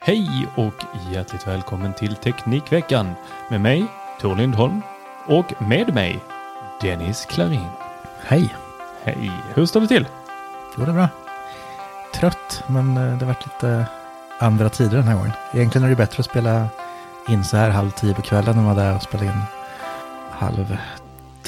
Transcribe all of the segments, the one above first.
Hej och hjärtligt välkommen till Teknikveckan med mig, Tor Lindholm och med mig, Dennis Klarin. Hej! Hej, hur står det till? Jo, det är bra. Trött, men eh, det har varit lite andra tider den här gången. Egentligen är det bättre att spela in så här halv tio på kvällen än vara där och spela in halv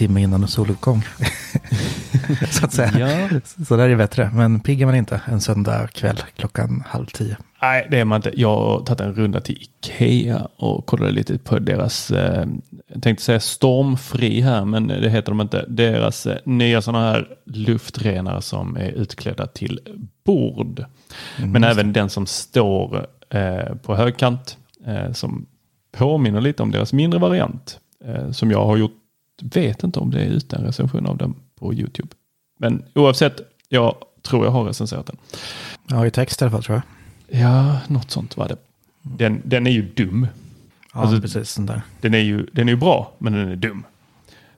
timme innan soluppgång. så att säga. Ja. Så där är det bättre. Men pigg är man inte en söndag kväll klockan halv tio. Nej, det är man inte. Jag har tagit en runda till Ikea och kollade lite på deras, eh, jag tänkte säga stormfri här, men det heter de inte. Deras eh, nya sådana här luftrenare som är utklädda till bord. men även den som står eh, på högkant, eh, som påminner lite om deras mindre variant. Eh, som jag har gjort, vet inte om det är ute en recension av den på YouTube. Men oavsett, jag tror jag har recenserat den. Ja, i text i alla fall tror jag. Ja, något sånt var det. Den, den är ju dum. Ja, Alltså- precis. Den där. Den är ju, den är ju bra, men den är dum.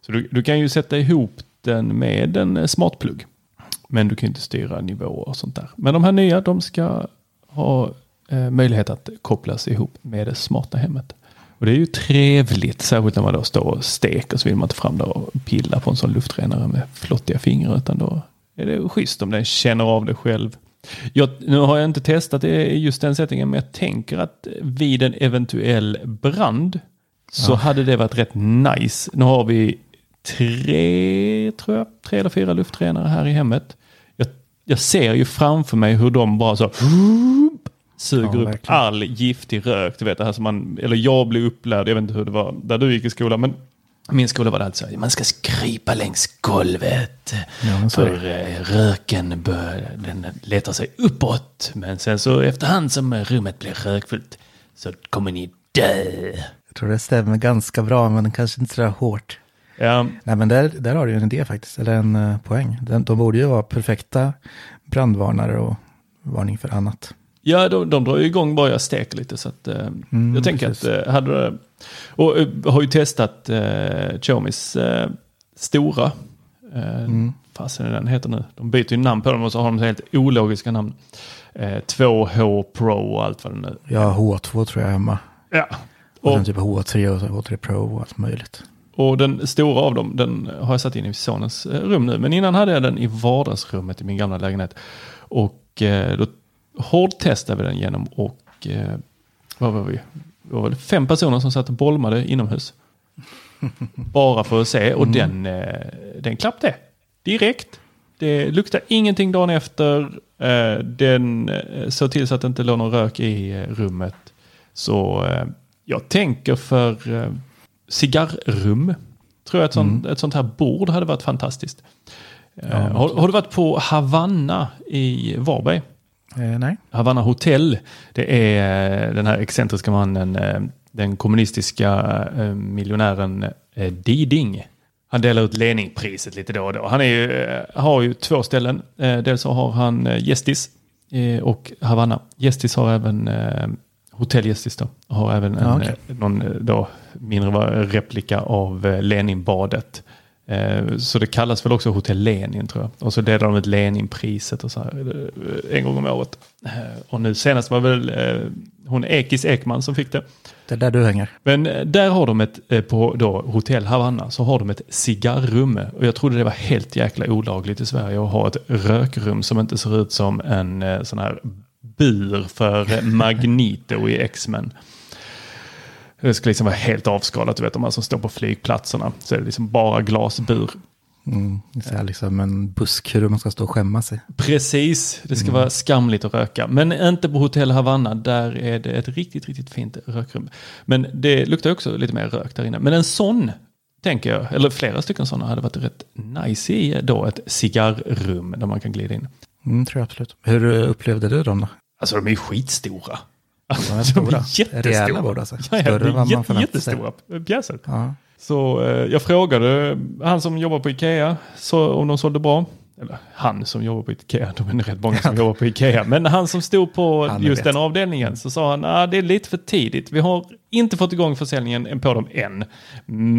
Så du, du kan ju sätta ihop den med en eh, smartplugg. Men du kan inte styra nivåer och sånt där. Men de här nya, de ska ha eh, möjlighet att kopplas ihop med det smarta hemmet. Och det är ju trevligt, särskilt när man då står och steker så vill man inte fram där och pilla på en sån luftrenare med flottiga fingrar. Utan då är det schysst om den känner av det själv. Jag, nu har jag inte testat det i just den settingen, men jag tänker att vid en eventuell brand så hade det varit rätt nice. Nu har vi tre, tror jag, tre eller fyra luftrenare här i hemmet. Jag, jag ser ju framför mig hur de bara så suger Ja, upp verkligen. all giftig rök. Du vet, det här som man, eller jag blev upplärd, jag vet inte hur det var där du gick i skolan, men min skola var det alltid så, man ska krypa längs golvet. Ja, för eh, röken bör, den letar sig uppåt. Men sen så efterhand som rummet blir rökfullt så kommer ni dö. Jag tror det stämmer ganska bra, men kanske inte så hårt. Ja, Nej, men där, där har du ju en idé faktiskt, eller en eh, poäng. Den, de borde ju vara perfekta brandvarnare och varning för annat. Ja de, de drar ju igång bara jag steker lite. Så att, eh, Mm, jag tänker precis. att, eh, hade och eh, har ju testat eh, Xiaomis eh, stora, eh, Mm. fasen är den heter nu, de byter ju namn på dem och så har de helt ologiska namn. Eh, 2H Pro och allt vad det nu Jag har H2 tror jag hemma. Ja. Och Och, sen typ H3 och så H3 Pro och allt möjligt. och den stora av dem, den har jag satt in i sonens rum nu. Men innan hade jag den i vardagsrummet i min gamla lägenhet. Och då hårdtestade vi den genom och eh, vad var vi? Det var väl fem personer som satt och bolmade inomhus. Bara för att se och den, eh, den klappte direkt. Det luktade ingenting dagen efter. Eh, den eh, såg till så att det inte låg någon rök i eh, rummet. Så eh, jag tänker för eh, cigarrum. Tror jag ett, sånt, ett sånt här bord hade varit fantastiskt. Eh, Ja, har, har du varit på Havanna i Varberg? Eh, nej. Havanna Hotel. Det är eh, den här excentriska mannen, eh, den kommunistiska eh, miljonären Diding. Han delar ut Leninpriset lite då och då. Han är ju, har ju två ställen. Dels så har han Gästis och Havanna. Gästis har även Hotell Gästis då. Har även en okej. eh, någon då, mindre replika av Leninbadet. Eh, Så det kallas väl också Hotell Lenin tror jag. Och så delar de ut Leninpriset och så här eh, en gång om året. Eh, Och nu senast var väl hon Ekis Ekman som fick det. Det är där du hänger. Men där har de ett, på då Hotell Havanna, så har de ett cigarrum. Och jag trodde det var helt jäkla olagligt i Sverige att ha ett rökrum som inte ser ut som en sån här bur för Magneto i X-Men. Det ska liksom vara helt avskalat, du vet de här som står på flygplatserna. Så är det liksom bara glasbur. Mm, det är så här liksom en buskkur man ska stå och skämma sig. Precis, det ska vara skamligt att röka. Men inte på Hotell Havanna, där är det ett riktigt, riktigt fint rökrum. Men det luktar också lite mer rök där inne. Men en sån, tänker jag, eller flera stycken sådana hade varit rätt nice i då ett cigarrum där man kan glida in. Mm, tror jag absolut. Hur upplevde du dem då? Alltså de är ju skitstora. De är stora. jättestora. Rejäla bord alltså. Ja, ja, Större det än man jättestora pjäser. Ja. Så eh, jag frågade han som jobbar på Ikea så, om de sålde bra. Eller han som jobbar på Ikea, de är rätt många som jobbar på Ikea. Men han som stod på Han just vet. den avdelningen så sa han att det är lite för tidigt. Vi har inte fått igång försäljningen på dem än.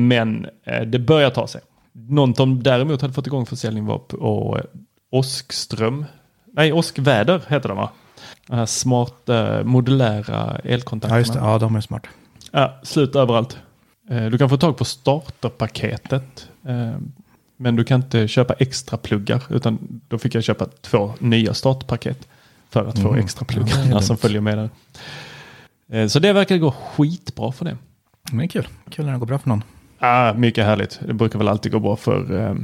Men eh, det börjar ta sig. Något de däremot hade fått igång försäljning var på eh, Åskström. Nej, Åskväder heter de va? Den här smarta modulära elkontakterna. ja, just det. Ja, de är smart. Ja, slut överallt. Eh, Du kan få tag på starterpaketet. eh, Men du kan inte köpa extra pluggar. Utan då fick jag köpa två nya startpaket. För att få Mm. extra Ja, pluggarna som dumt. följer med där. Eh, Så det verkar gå skitbra för det. Men det är kul. Kul när det går bra för någon. Ah, mycket härligt. Det brukar väl alltid gå bra för eh,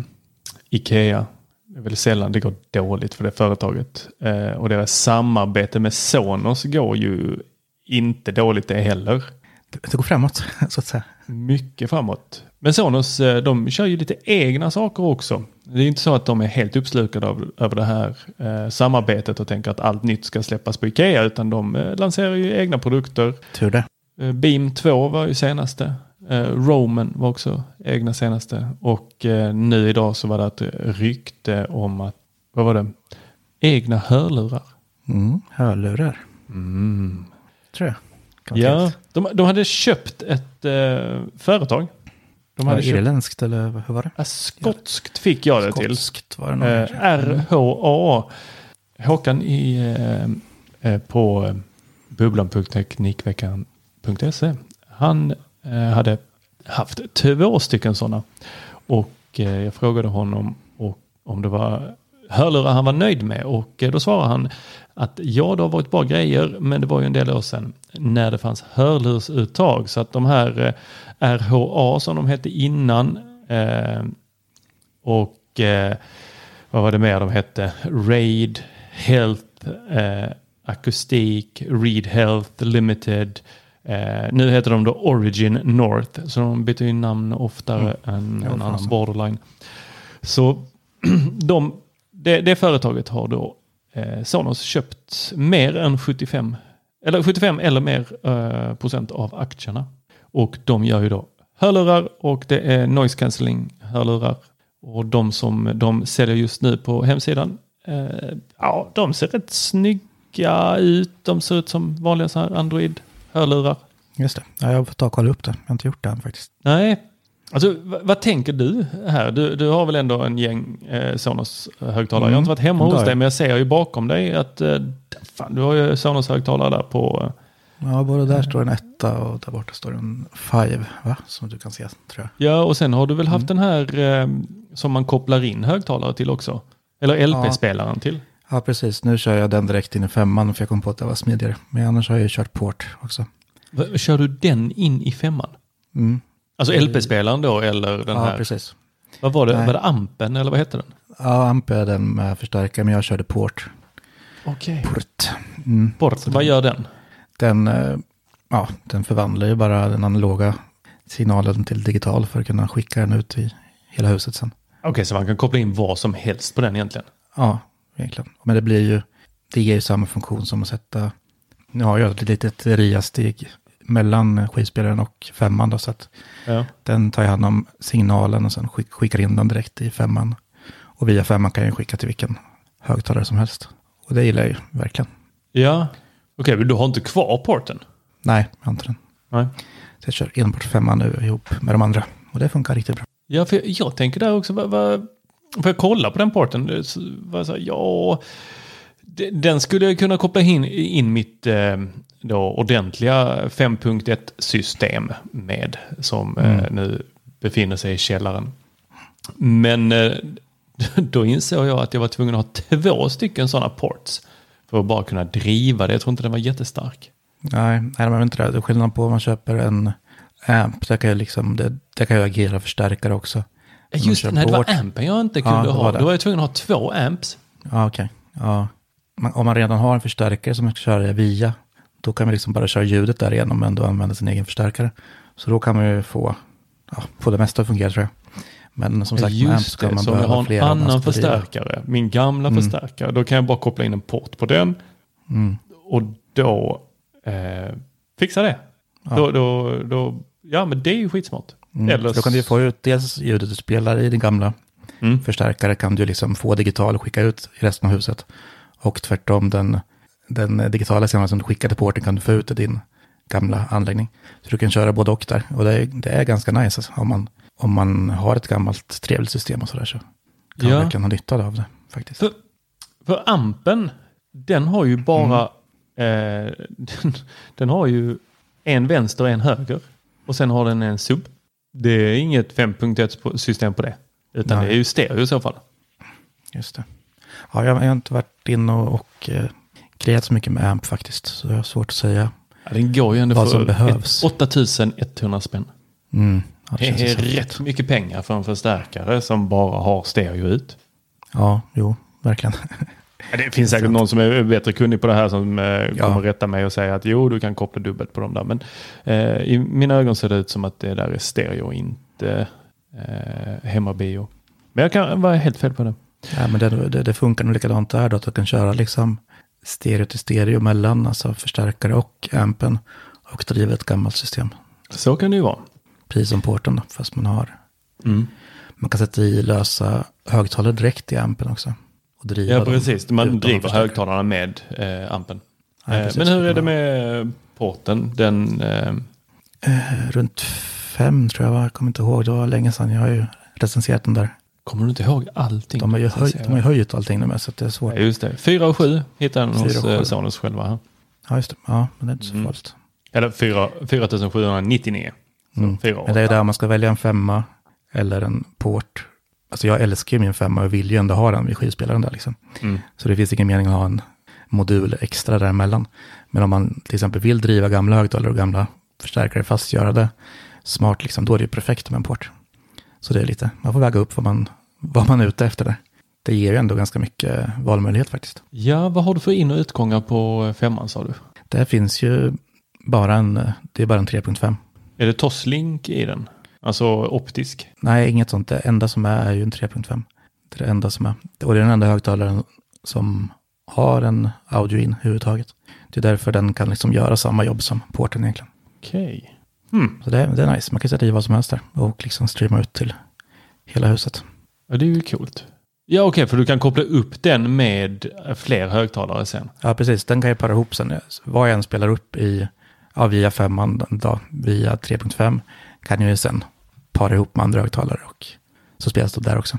Ikea. Det är väl sällan det går dåligt för det företaget. Eh, och deras samarbete med Sonos går ju inte dåligt det heller. Det går framåt, så att säga. Mycket framåt. Men Sonos, eh, de kör ju lite egna saker också. Det är inte så att de är helt uppslukade av, över det här eh, samarbetet och tänker att allt nytt ska släppas på Ikea. Utan de eh, lanserar ju egna produkter. Tur det. Eh, Beam 2 var ju senaste. Eh, Roman var också egna senaste. Och eh, nu idag så var det ett rykte om att, vad var det? Egna hörlurar. Mm, hörlurar, Mm. tror jag. Ja, de, de hade köpt ett eh, företag. De hade köpt irländskt eller hur var det? Ja, skotskt fick jag det till. Skotskt var det nog. Eh, RHA. Håkan i, eh, eh, på bubblan.teknikveckan.se. Han Eh, hade haft två stycken sådana. Och eh, jag frågade honom om det var hörlurar han var nöjd med. Och eh, då svarade han att ja, det har varit bra grejer, men det var ju en del år sedan när det fanns hörlursuttag. Så att de här RHA som de hette innan och vad var det mer de hette? Raid, Health, Akustik, Read Health Limited. Eh, nu heter de då Origin North, så de byter ju namn oftare än Ja, någon annan borderline. Så de, det, det företaget har då eh, Sonos köpt mer än 75 eller 75 eller mer eh, procent av aktierna. Och de gör ju då hörlurar och det är noise cancelling hörlurar. Och de som de säljer just nu på hemsidan, eh, ja de ser rätt snygga ut. De ser ut som vanliga så här Android-hörlurar. Just det. Ja, jag får ta och kolla upp det. Jag har inte gjort det än faktiskt. Nej, alltså vad, tänker du här? Du, du har väl ändå en gäng eh, Sonos-högtalare. Jag har inte varit hemma Mm, hos dig men jag ser ju bakom dig att eh, fan, du har ju Sonos-högtalare där på... Eh, Ja, både där står en etta och där borta står en five, va? Som du kan se, tror jag. Ja, och sen har du väl Mm. haft den här eh, som man kopplar in högtalare till också? Eller LP-spelaren till? Ja, precis. Nu kör jag den direkt in i femman för jag kom på att det var smidigare. Men annars har jag ju kört port också. Kör du den in i femman? Mm. Alltså LP-spelaren då eller den Ja, här? precis. Vad var det? Nej. Var det Ampen eller vad hette den? Ja, amp är den med förstärkare, men jag körde port. Okej. Port. Mm. Port, vad gör den? Den, eh, ja, den förvandlar ju bara den analoga signalen till digital för att kunna skicka den ut i hela huset sen. Okej, så man kan koppla in vad som helst på den egentligen? Ja, egentligen. Men det blir ju, det ger ju samma funktion som att sätta, nu har jag ett litet RIA-steg mellan skivspelaren och femman då, så att Ja. den tar hand om signalen och sen skick, skickar in den direkt i femman. Och via femman kan jag skicka till vilken högtalare som helst. Och det gillar jag ju verkligen. Ja, okej, men du har inte kvar porten? Nej, jag har inte den. Nej. Så jag kör enbart femman nu ihop med de andra. Och det funkar riktigt bra. Ja, för jag, jag tänker där också, vad, vad, får jag kolla på den porten? Det- så- vad så, ja, den skulle jag kunna koppla in, in mitt eh, då, ordentliga 5.1-system med, som eh, nu befinner sig i källaren. Men eh, då insåg jag att jag var tvungen att ha två stycken sådana ports för att bara kunna driva det. Jag tror inte den var jättestark. Nej, nej men inte det. Det är skillnad på om man köper en amp. Det kan ju liksom, det, det kan ju agera förstärkare också. Om Just det, nej, det var ampen jag inte Ja, kunde det var ha. det. Då var jag tvungen att ha två amps. Ja, okej. Ja. Om man redan har en förstärkare som man ska köra via, då kan man liksom bara köra ljudet där igenom, men då använda sin egen förstärkare. Så då kan man ju få, ja, få det mesta att fungera tror jag. Men som sagt, med amp Just ska det, man så om jag behöva har en annan förstärkare, min gamla förstärkare, då kan jag bara koppla in en port på den. Mm. Och då eh, fixa det. Då, då, då, ja, men det är ju skitsmart. Mm. Eller Då kan du få ut dels ljudet du spelar i din gamla Mm. förstärkare kan du liksom få digital och skicka ut i resten av huset. Och tvärtom, den, den digitala signalen som du skickar till porten kan du få ut i din gamla anläggning. Så du kan köra både och där. Och det är, det är ganska nice alltså, om, man, om man har ett gammalt trevligt system och sådär så kan Ja. man verkligen ha nytta av det faktiskt. För, för ampen, den har ju bara, Mm. eh, den, den har ju en vänster och en höger. Och sen har den en sub. Det är inget 5.1 system på det. Utan Nej. det är ju stereo i så fall. Just det. Ja, jag, jag har inte varit inne och, och eh, grejat så mycket med AMP faktiskt. Så jag har svårt att säga. Ja, den går ju ändå Vad för som behövs. ett- 8100 spänn. Mm, ja, Det ju är rätt mycket pengar för en förstärkare som bara har stereo ut. Ja, jo, verkligen. Ja, Det finns säkert någon som är bättre kunnig på det här som eh, kommer rätta mig och säga att jo, du kan koppla dubbelt på dem där. Men eh, i mina ögon ser det ut som att det där är stereo, inte eh, hemmabio. Men jag kan vara helt fel på det. Ja, men det, det, det funkar nog likadant där då, att du kan köra liksom stereo till stereo mellan, alltså förstärkare och ampen och driva ett gammalt system. Så kan det ju vara. Precis som porten då, fast man har. Mm. Man kan sätta i lösa högtalare direkt i ampen också. Och driva Ja, precis. Man driver högtalarna med eh, ampen. Ja, Eh, men hur är det med porten? Den, eh, Eh, runt fem tror jag, jag kommer inte ihåg, det var länge sedan. Jag har ju recenserat den där. Kommer du inte ihåg allting? De har ju, höj, de har ju höjt allting nu med, så att det är svårt. Ja, just det. 4 och 7 hittar den hos eh. Sonos själva. här. Ja, just det. Ja, men det är inte så Mm. farligt. Eller 4 4799. Så Mm. 4 Men det är där man ska välja en femma eller en port. Alltså jag älskar ju min femma och vill ju ändå ha den vid skivspelaren där liksom. Mm. Så det finns ingen mening att ha en modul extra däremellan. Men om man till exempel vill driva gamla högtalare och gamla förstärkare fast göra det smart, liksom, då är det ju perfekt med en port. Så det är lite, man får väga upp vad man, vad man är ute efter där. Det ger ju ändå ganska mycket valmöjlighet faktiskt. Ja, vad har du för in och utgångar på femman sa du? Det finns ju bara en, det är bara en 3.5. Är det Toslink i den? Alltså optisk? Nej, inget sånt. Det enda som är är ju en 3.5. Det är det enda som är. Och det är den enda högtalaren som har en audio in överhuvudtaget. Det är därför den kan liksom göra samma jobb som porten egentligen. Okej. Hmm. Så det, är- det är nice. Man kan sätta i vad som helst där och liksom streama ut till hela huset. Ja, det är ju coolt. Ja, okej, för du kan koppla upp den med fler högtalare sen. Ja, precis. Den kan ju para ihop sen. Vad jag än spelar upp i, ja, via femman, då, via 3.5, kan jag ju sen para ihop med andra högtalare och så spelas det där också.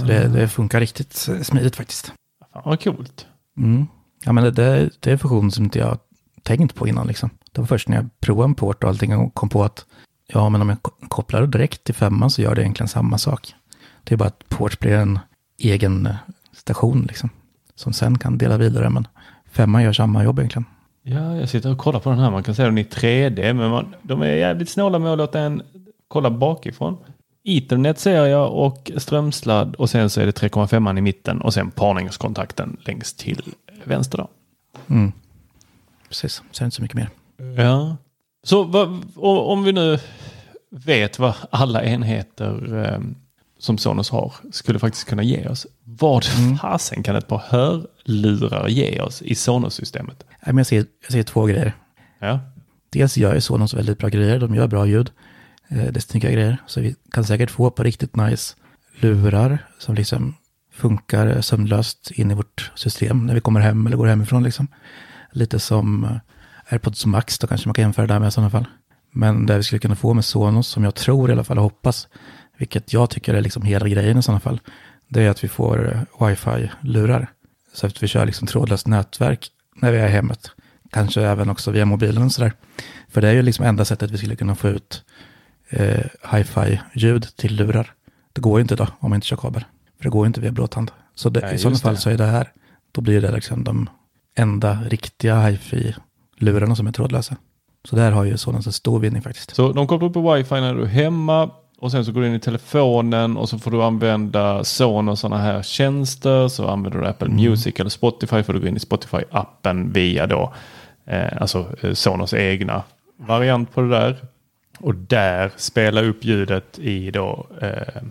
Så det, det funkar riktigt smidigt faktiskt. Fan vad coolt. Mm. Ja, men det, det, det är en funktion som inte jag tänkt på innan. Liksom. Det var först när jag provade en port och allting och kom på att ja, men om jag ko- kopplar direkt till femman så gör det egentligen samma sak. Det är bara att port blir en egen eh, station liksom, som sen kan dela vidare. Men femman gör samma jobb egentligen. Ja, jag sitter och kollar på den här. Man kan se den i 3D, men man, de är jävligt snåla med att låta en kolla bakifrån. Ethernet ser jag och strömsladd och sen så är det 3,5 i mitten och sen parningskontakten längst till vänster då. Mm. Precis, sen inte så mycket mer. Ja. Så och, om vi nu vet vad alla enheter eh, som Sonos har skulle faktiskt kunna ge oss. Vad fasen kan ett par hörlurar ge oss i Sonos-systemet? Jag, ser, jag ser två grejer. Ja. Dels gör ju Sonos väldigt bra grejer, de gör bra ljud. Eh, det är snygga grejer, så vi kan säkert få på riktigt nice lurar som liksom funkar sömlöst in i vårt system när vi kommer hem eller går hemifrån. Liksom. Lite som AirPods Max, då kanske man kan jämföra det där med i sådana fall. Men det vi skulle kunna få med Sonos, som jag tror i alla fall och hoppas, vilket jag tycker är liksom hela grejen i sådana fall, det är att vi får eh, wifi-lurar. Så att vi kör liksom trådlöst nätverk när vi är i hemmet. Kanske även också via mobilen och sådär. För det är ju liksom enda sättet vi skulle kunna få ut eh, hi-fi-ljud till lurar. Det går ju inte då om man inte kör kabel. För det går ju inte via blåtand. Så det, Nej, i sådana fall det. så är det här, då blir det liksom de enda riktiga hi-fi-lurarna som är trådlösa. Så där har ju Sonos en stor vinning faktiskt. Så de kopplar upp på wifi när du är hemma och sen så går du in i telefonen och så får du använda Sonos sådana här tjänster. Så använder du Apple Music eller Spotify får du gå in i Spotify-appen via då, eh, alltså eh, Sonos egna variant på det där. Och där spela upp ljudet i då eh,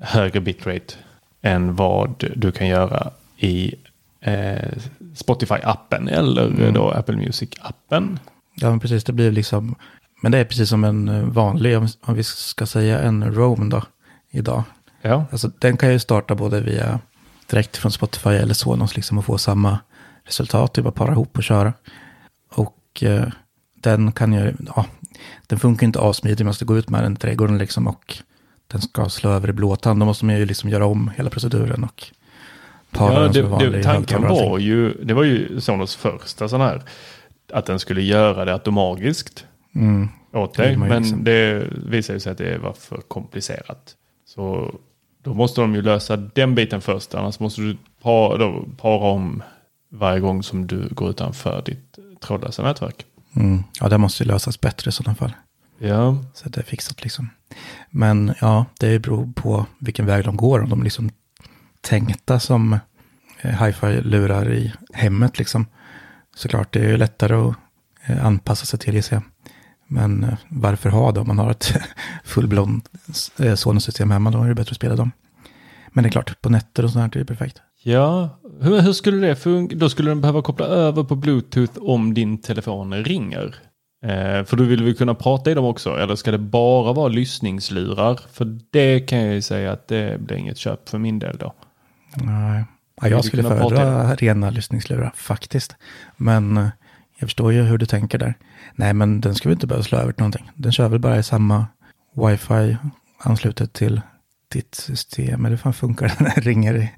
högre bitrate än vad du kan göra i eh, Spotify-appen eller då Apple Music-appen. Ja, men precis. Det blir liksom, men det är precis som en eh, vanlig, om, vi ska säga en Roam då, idag. Ja. Alltså den kan ju starta både via direkt från Spotify eller Sonos liksom och få samma resultat. Är bara para ihop och köra. Och eh, den kan ju, ja, den funkar inte assmidigt. Man måste gå ut med den i trädgården liksom och den ska slå över i blåtand. Då måste man ju liksom göra om hela proceduren och para Ja, den som det, vanlig det, tanken var ju, det var ju Sonos första sån här, att den skulle göra det automatiskt Mm. åt Det dig. ju Men liksom. det visade sig att det var för komplicerat. Så då måste de ju lösa den biten först, annars måste du para, då, para om varje gång som du går utanför ditt trådlösa nätverk. Mm. Ja, det måste ju lösas bättre i sådana fall. Ja, Så att det är fixat liksom. Men ja, det beror på vilken väg de går. Om de är liksom tänkta som eh, hi-fi-lurar i hemmet liksom. Såklart, det är ju lättare att eh, anpassa sig till gissar jag. Men eh, varför ha det om man har ett fullblond eh, Sonos-system hemma? Då är det bättre att spela dem. Men det är klart, på nätter och sånt här är det perfekt. ja. Hur, hur skulle det funka? Då skulle den behöva koppla över på bluetooth om din telefon ringer. Eh, för du vill väl kunna prata i dem också? Eller ska det bara vara lyssningslurar? För det kan jag ju säga att det blir inget köp för min del då. Nej. Ja, jag skulle föredra rena lyssningslurar faktiskt. Men eh, jag förstår ju hur du tänker där. Nej, men den ska vi inte behöva slå över till någonting. Den kör väl bara i samma wifi anslutet till ditt system. Eller hur fan funkar det ringer? i-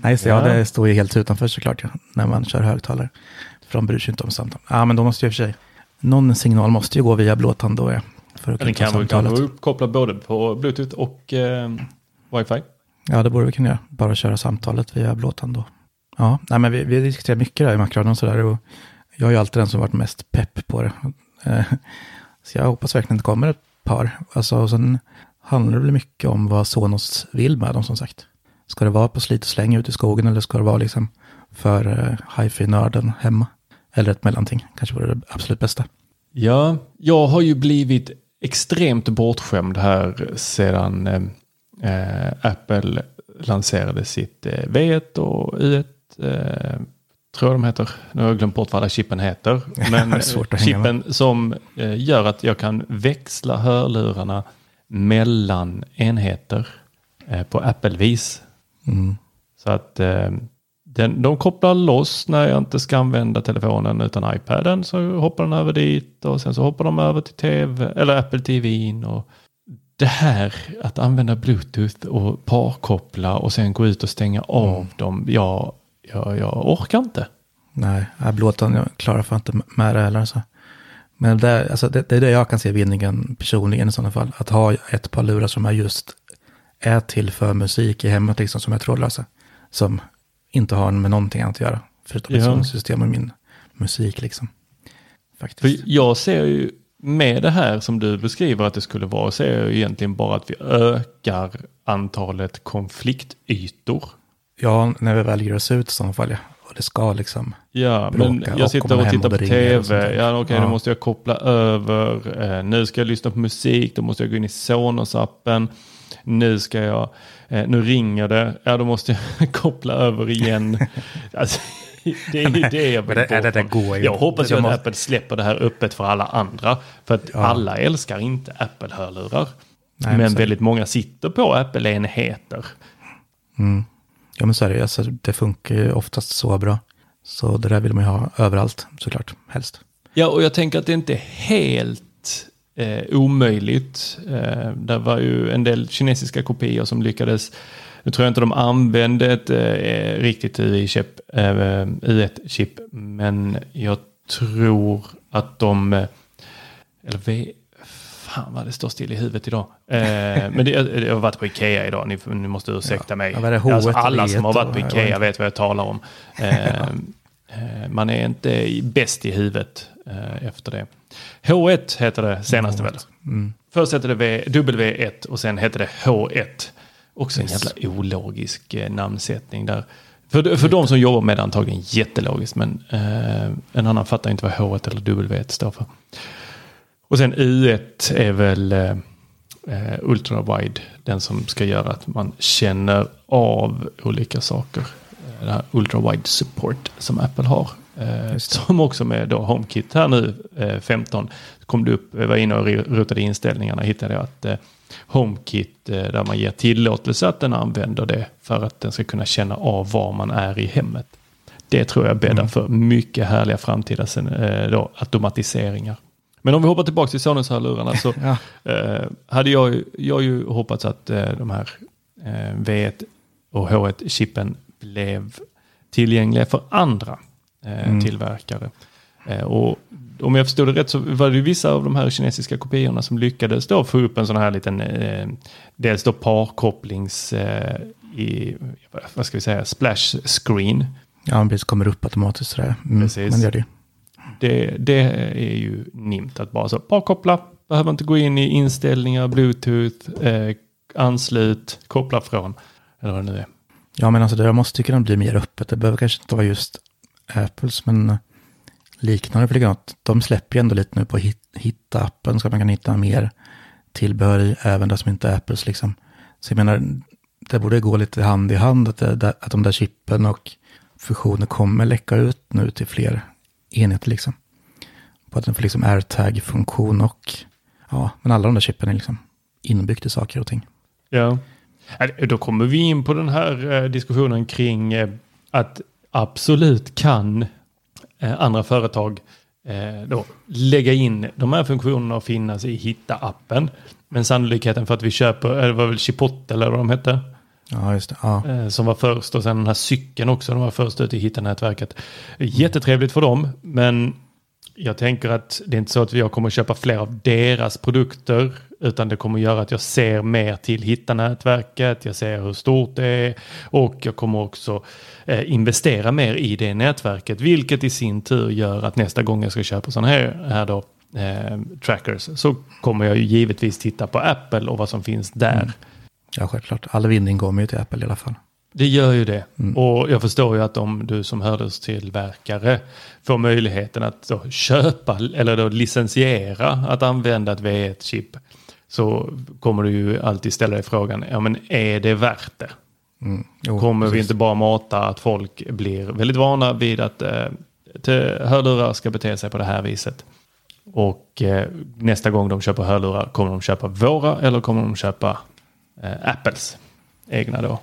Nej, det, ja. Ja. det står ju helt utanför såklart ja, när man kör högtalare. För de bryr sig inte om samtal. Ja, men då måste ju i och för sig, någon signal måste ju gå via blåtand då ja. För att Den kan samtalet. vara uppkopplad både på bluetooth och eh, wifi. Ja, det borde vi kunna göra. Bara köra samtalet via blåtand då. Ja, nej, men vi, vi diskuterar mycket där i Macradion och sådär. Och jag är ju alltid den som varit mest pepp på det. Eh, så jag hoppas verkligen att det kommer ett par. Alltså, och sen handlar det väl mycket om vad Sonos vill med dem som sagt. Ska det vara på slit och släng ute i skogen eller ska det vara liksom för eh, hifi-nörden hemma? Eller ett mellanting, kanske vore det absolut bästa. Ja, jag har ju blivit extremt bortskämd här sedan eh, eh Apple lanserade sitt eh, V1 och U1. Eh, tror jag de heter. Nu har jag glömt bort vad alla chippen heter. Men chippen som eh, gör att jag kan växla hörlurarna mellan enheter eh, på Apple-vis. Mm. Så att eh, den, de kopplar loss när jag inte ska använda telefonen utan iPaden. Så hoppar den över dit och sen så hoppar de över till TV eller Apple TV. Och det här att använda Bluetooth och parkoppla och sen gå ut och stänga av dem. Jag, jag, jag orkar inte. Nej, jag blåtand, jag klarar fan inte med det heller. Så. Men det, alltså det, det är det jag kan se vinningen personligen i sådana fall. Att ha ett par lurar som är just är till för musik i hemmet, liksom som är trådlösa. Som inte har med någonting annat att göra. Förutom ett Ja. system och min musik liksom. För Faktiskt. jag ser ju med det här som du beskriver att det skulle vara, ser jag ju egentligen bara att vi ökar antalet konfliktytor. Ja, när vi väl ger oss ut i sådana fall, ja. Och det ska liksom. Ja, bråka men och jag sitter och tittar på tv. Ja, okej, Ja. då måste jag koppla över. Eh, nu ska jag lyssna på musik, då måste jag gå in i Sonos-appen. Nu ska jag, eh, nu ringer det, ja då måste jag koppla över igen. alltså, det är ju det jag vill det- det- det går ju Jag hoppas ju Jag att måste- Apple släpper det här öppet för alla andra. För att Ja. alla älskar inte Apple-hörlurar. Men men väldigt många sitter på Apple-enheter. Mm. Ja, men så är det. Alltså, det funkar ju oftast så bra. Så det där vill man ju ha överallt, såklart. Helst. Ja, och jag tänker att det inte är helt eh, omöjligt. Eh, det var ju en del kinesiska kopior som lyckades. Nu tror jag inte de använde ett eh, riktigt UI-chip, eh, U1-chip, men jag tror att de, eh, eller v, fan vad det står still i huvudet idag. Eh, men det, jag har varit på Ikea idag, ni, ni måste ursäkta Ja. mig. Ja, H1 alltså, alla som har varit V1 på och- Ikea vet vad jag talar om. Eh, eh, man är inte bäst i huvudet eh, efter det. H1 heter det senaste väl? Mm. Först hette det v, W1 och sen hette det H1. Också en Yes. jävla ologisk eh, namnsättning där. För, för de som jobbar med det antagligen jättelogiskt men eh, en annan fattar inte vad H1 eller W1 står för. Och sen U1 är väl eh, eh, ultra-wide. Den som ska göra att man känner av olika saker. Eh, Det här ultra-wide support som Apple har. Eh, som också med då HomeKit här nu, eh, 15, kom det upp, jag var inne och rotade i inställningarna hittade jag att eh, HomeKit, eh, där man ger tillåtelse att den använder det för att den ska kunna känna av var man är i hemmet. Det tror jag bäddar Mm. för mycket härliga framtida sen, eh, då, automatiseringar. Men om vi hoppar tillbaka till Sonus-hörlurarna så Ja. eh, hade jag, jag ju hoppats att eh, de här eh, V1 och H1-chippen blev tillgängliga för andra Mm. tillverkare. Och om jag förstod det rätt så var det vissa av de här kinesiska kopiorna som lyckades då få upp en sån här liten, eh, dels då parkopplings, eh, i, vad ska vi säga, splash screen. Ja, precis kommer upp automatiskt sådär. Mm, Precis. Men det gör det. Det, det är ju nimt att bara så, bara koppla, behöver inte gå in i inställningar, bluetooth, eh, anslut, koppla från, eller vad det nu är. Ja, men alltså det, jag måste tycka de blir mer öppet. Det behöver kanske inte vara just Apples, men eh, liknande flygplan. De släpper ju ändå lite nu på hit- hitta-appen så att man kan hitta mer tillbehör i, även det som inte är Apples liksom. Så jag menar, det borde gå lite hand i hand att, det, att de där chippen och fusioner kommer läcka ut nu till fler enheter liksom. På att den får liksom AirTag-funktion och ja, men alla de där chippen är liksom inbyggt i saker och ting. Ja. Äh, då kommer vi in på den här äh, diskussionen kring äh, att absolut kan andra företag då lägga in de här funktionerna och finnas i Hitta-appen. Men sannolikheten för att vi köper, eller det var väl Chipotle eller vad de hette, Ja, just det. Ja. eh, som var först och sen den här cykeln också, de var först ut i Hitta-nätverket. Jättetrevligt för dem, men jag tänker att det är inte så att jag kommer köpa fler av deras produkter, utan det kommer göra att jag ser mer till Hitta-nätverket, jag ser hur stort det är och jag kommer också eh, investera mer i det nätverket, vilket i sin tur gör att nästa gång jag ska köpa sådana här, här då, eh, trackers så kommer jag ju givetvis titta på Apple och vad som finns där. Ja, självklart. All vinning kommer ju till Apple i alla fall. Det gör ju det. Och jag förstår ju att om du som hörlurstillverkare får möjligheten att köpa eller då licensiera att använda ett V1-chip så kommer du ju alltid ställa dig frågan, ja men är det värt det? Mm. Jo, Kommer vi precis. inte bara mata att folk blir väldigt vana vid att eh, hörlurar ska bete sig på det här viset? Och eh, nästa gång de köper hörlurar, kommer de köpa våra eller kommer de köpa eh, Apples egna då?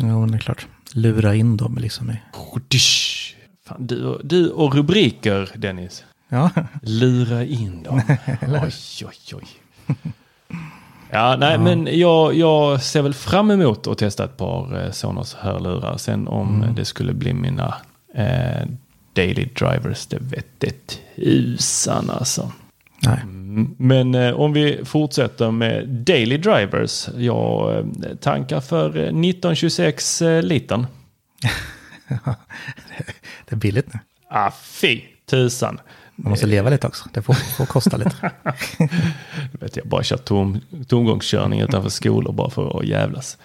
Jo, men det är klart. Lura in dem liksom. i-. Fan, du, och- du och rubriker, Dennis. Ja, Lura in dem. oj, oj, oj. Ja, nej, men jag, jag ser väl fram emot att testa ett par eh, Sonos hörlurar. Sen om Mm. det skulle bli mina eh, Daily Drivers, det vette tusan alltså. nej. Men eh, om vi fortsätter med Daily Drivers. Jag eh, tankar för eh, 1926 eh, litern. Det är billigt nu. Ah, fy tusan. Man måste leva lite också. Det får, får kosta lite. Vet jag bara kör tom, tomgångskörning utanför skolor bara för att jävlas.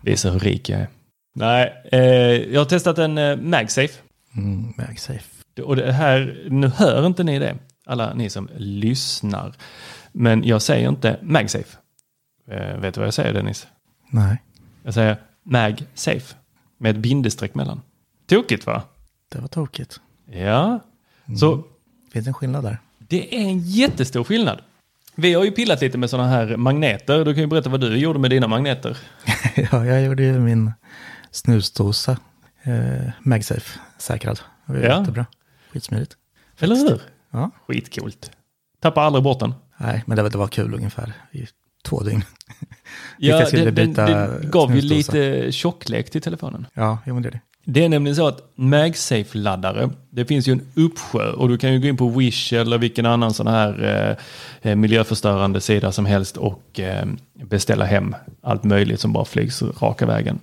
Visa hur rik jag är. Nej, eh, jag har testat en eh, MagSafe. Mm, MagSafe. Och det här, nu hör inte ni det, alla ni som lyssnar. Men jag säger inte MagSafe. Eh, vet du vad jag säger Dennis? Nej, Jag säger MagSafe. Med ett bindestreck mellan. Tokigt va? det var tokigt. Ja. Så Finns en skillnad där? Det är en jättestor skillnad. Vi har ju pillat lite med sådana här magneter. Du kan ju berätta vad du gjorde med dina magneter. ja, jag gjorde ju min snusdosa eh, MagSafe säkrad. Det var Ja. jättebra. Skitsmidigt. Eller hur? Ja. Skitcoolt. Tappar aldrig bort den. Nej, men det, var- det var kul ungefär i två dygn. Ja, Vilka skulle det, det, byta det gav ju lite tjocklek till telefonen. Ja, jo men det är det. Det är nämligen så att MagSafe-laddare, det finns ju en uppsjö och du kan ju gå in på Wish eller vilken annan sån här eh, miljöförstörande sida som helst och eh, beställa hem allt möjligt som bara flygs raka vägen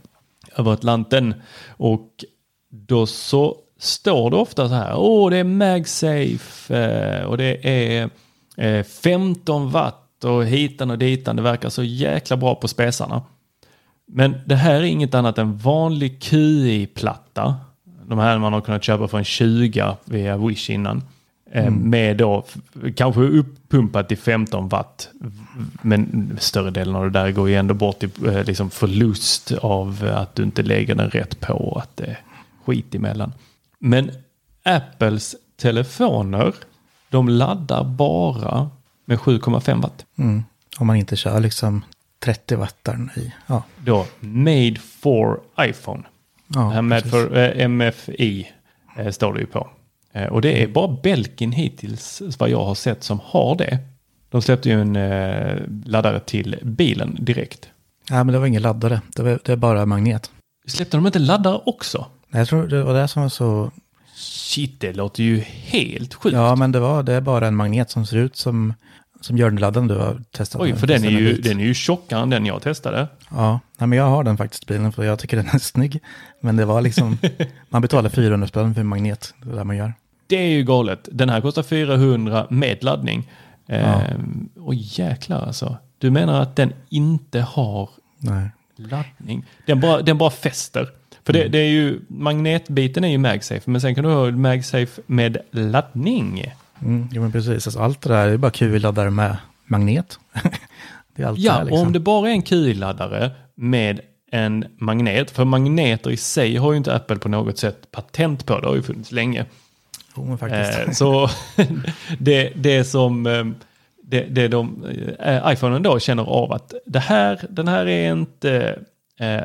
över Atlanten. Och då så står det ofta så här, åh det är MagSafe eh, och det är eh, 15 watt och hitan och ditan, det verkar så jäkla bra på spesarna. Men det här är inget annat än vanlig QI-platta. De här man har kunnat köpa för en 20 via Wish innan. Eh, Med då kanske uppumpat till 15 watt. Men större delen av det där går ju ändå bort i eh, liksom förlust av eh, att du inte lägger den rätt på att det är skit emellan. Men Apples telefoner, de laddar bara med 7,5 watt. Mm. Om man inte kör liksom 30 wattaren i. Ja, Då made for iPhone. ja här med precis. för eh, MFI eh, står det ju på. Eh, och det är bara Belkin hittills vad jag har sett som har det. De släppte ju en eh, laddare till bilen direkt. Ja, men det var ingen laddare. Det, var, det är bara magnet. Släppte de inte laddare också? Jag tror det var det som var så... Shit, det låter ju helt sjukt. Ja, men det, var, det är bara en magnet som ser ut som, som Jörn-laddaren du har testat. Oj, för den är, ju, den är ju tjockare än den jag testade. Ja, nej, men jag har den faktiskt bilen för jag tycker den är snygg. Men det var liksom, man betalar 400 spänn för en magnet. Det är det man gör. Det är ju galet. Den här kostar 400 med laddning. Ja. Ehm, och jäklar alltså. Du menar att den inte har Nej. Laddning. Den bara, den bara fäster. För det, det är ju, magnetbiten är ju MagSafe, men sen kan du ha MagSafe med laddning. Mm, jo, men precis. Alltså, allt det där är bara QI-laddare med magnet. det är allt det Ja, här, och liksom. om det bara är en QI-laddare med en magnet, för magneter i sig har ju inte Apple på något sätt patent på, det har ju funnits länge. Jo, men faktiskt. Eh, så det, det som eh, det, det de, eh, iPhonen då känner av att det här, den här är inte eh,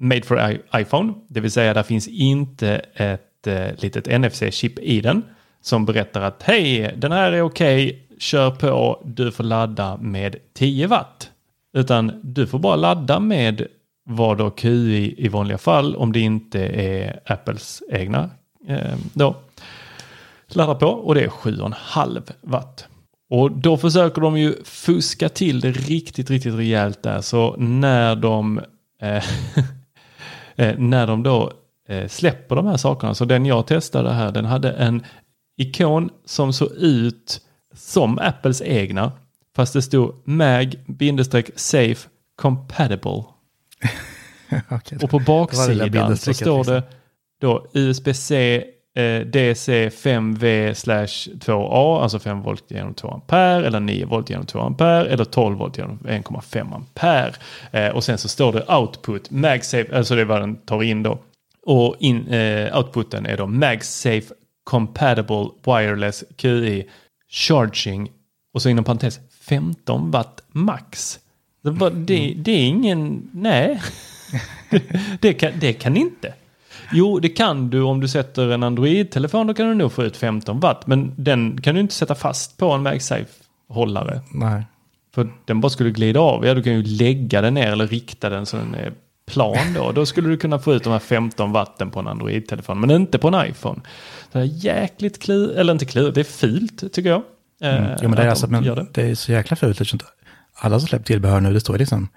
made for iPhone. Det vill säga där finns inte ett eh, litet NFC-chip i den som berättar att hej, den här är okej, kör på, du får ladda med 10 watt. Utan du får bara ladda med vad då QI i vanliga fall om det inte är Apples egna eh, då laddar på och det är 7,5 watt. Och då försöker de ju fuska till det riktigt, riktigt rejält där. Så när de, eh, eh, när de då eh, släpper de här sakerna, så den jag testade här, den hade en ikon som såg ut som Apples egna, fast det stod mag-safe compatible. Okej. Och på baksidan så står liksom. det då USB-C Eh, DC 5V slash 2A, alltså 5 volt genom 2 ampere, eller 9 volt genom 2 ampere, eller 12 volt genom 1,5 ampere. Eh, och sen så står det output, MagSafe, alltså det är vad den tar in då. Och in, eh, outputen är då MagSafe Compatible Wireless QI Charging och så inom parentes 15 watt max. Det, det, det är ingen, nej. det, kan, det kan inte. Jo, det kan du om du sätter en Android-telefon. Då kan du nog få ut 15 watt. Men den kan du inte sätta fast på en MagSafe-hållare. Nej. För den bara skulle glida av. Ja, du kan ju lägga den ner eller rikta den så den är plan då. Då skulle du kunna få ut de här 15 watten på en Android-telefon. Men inte på en iPhone. Så det är jäkligt klurigt, eller inte klurigt, det är fult tycker jag. Mm. eh, Jo, men det, är de alltså, men det. det är så jäkla fult. Alla som släppt tillbehör nu, det står liksom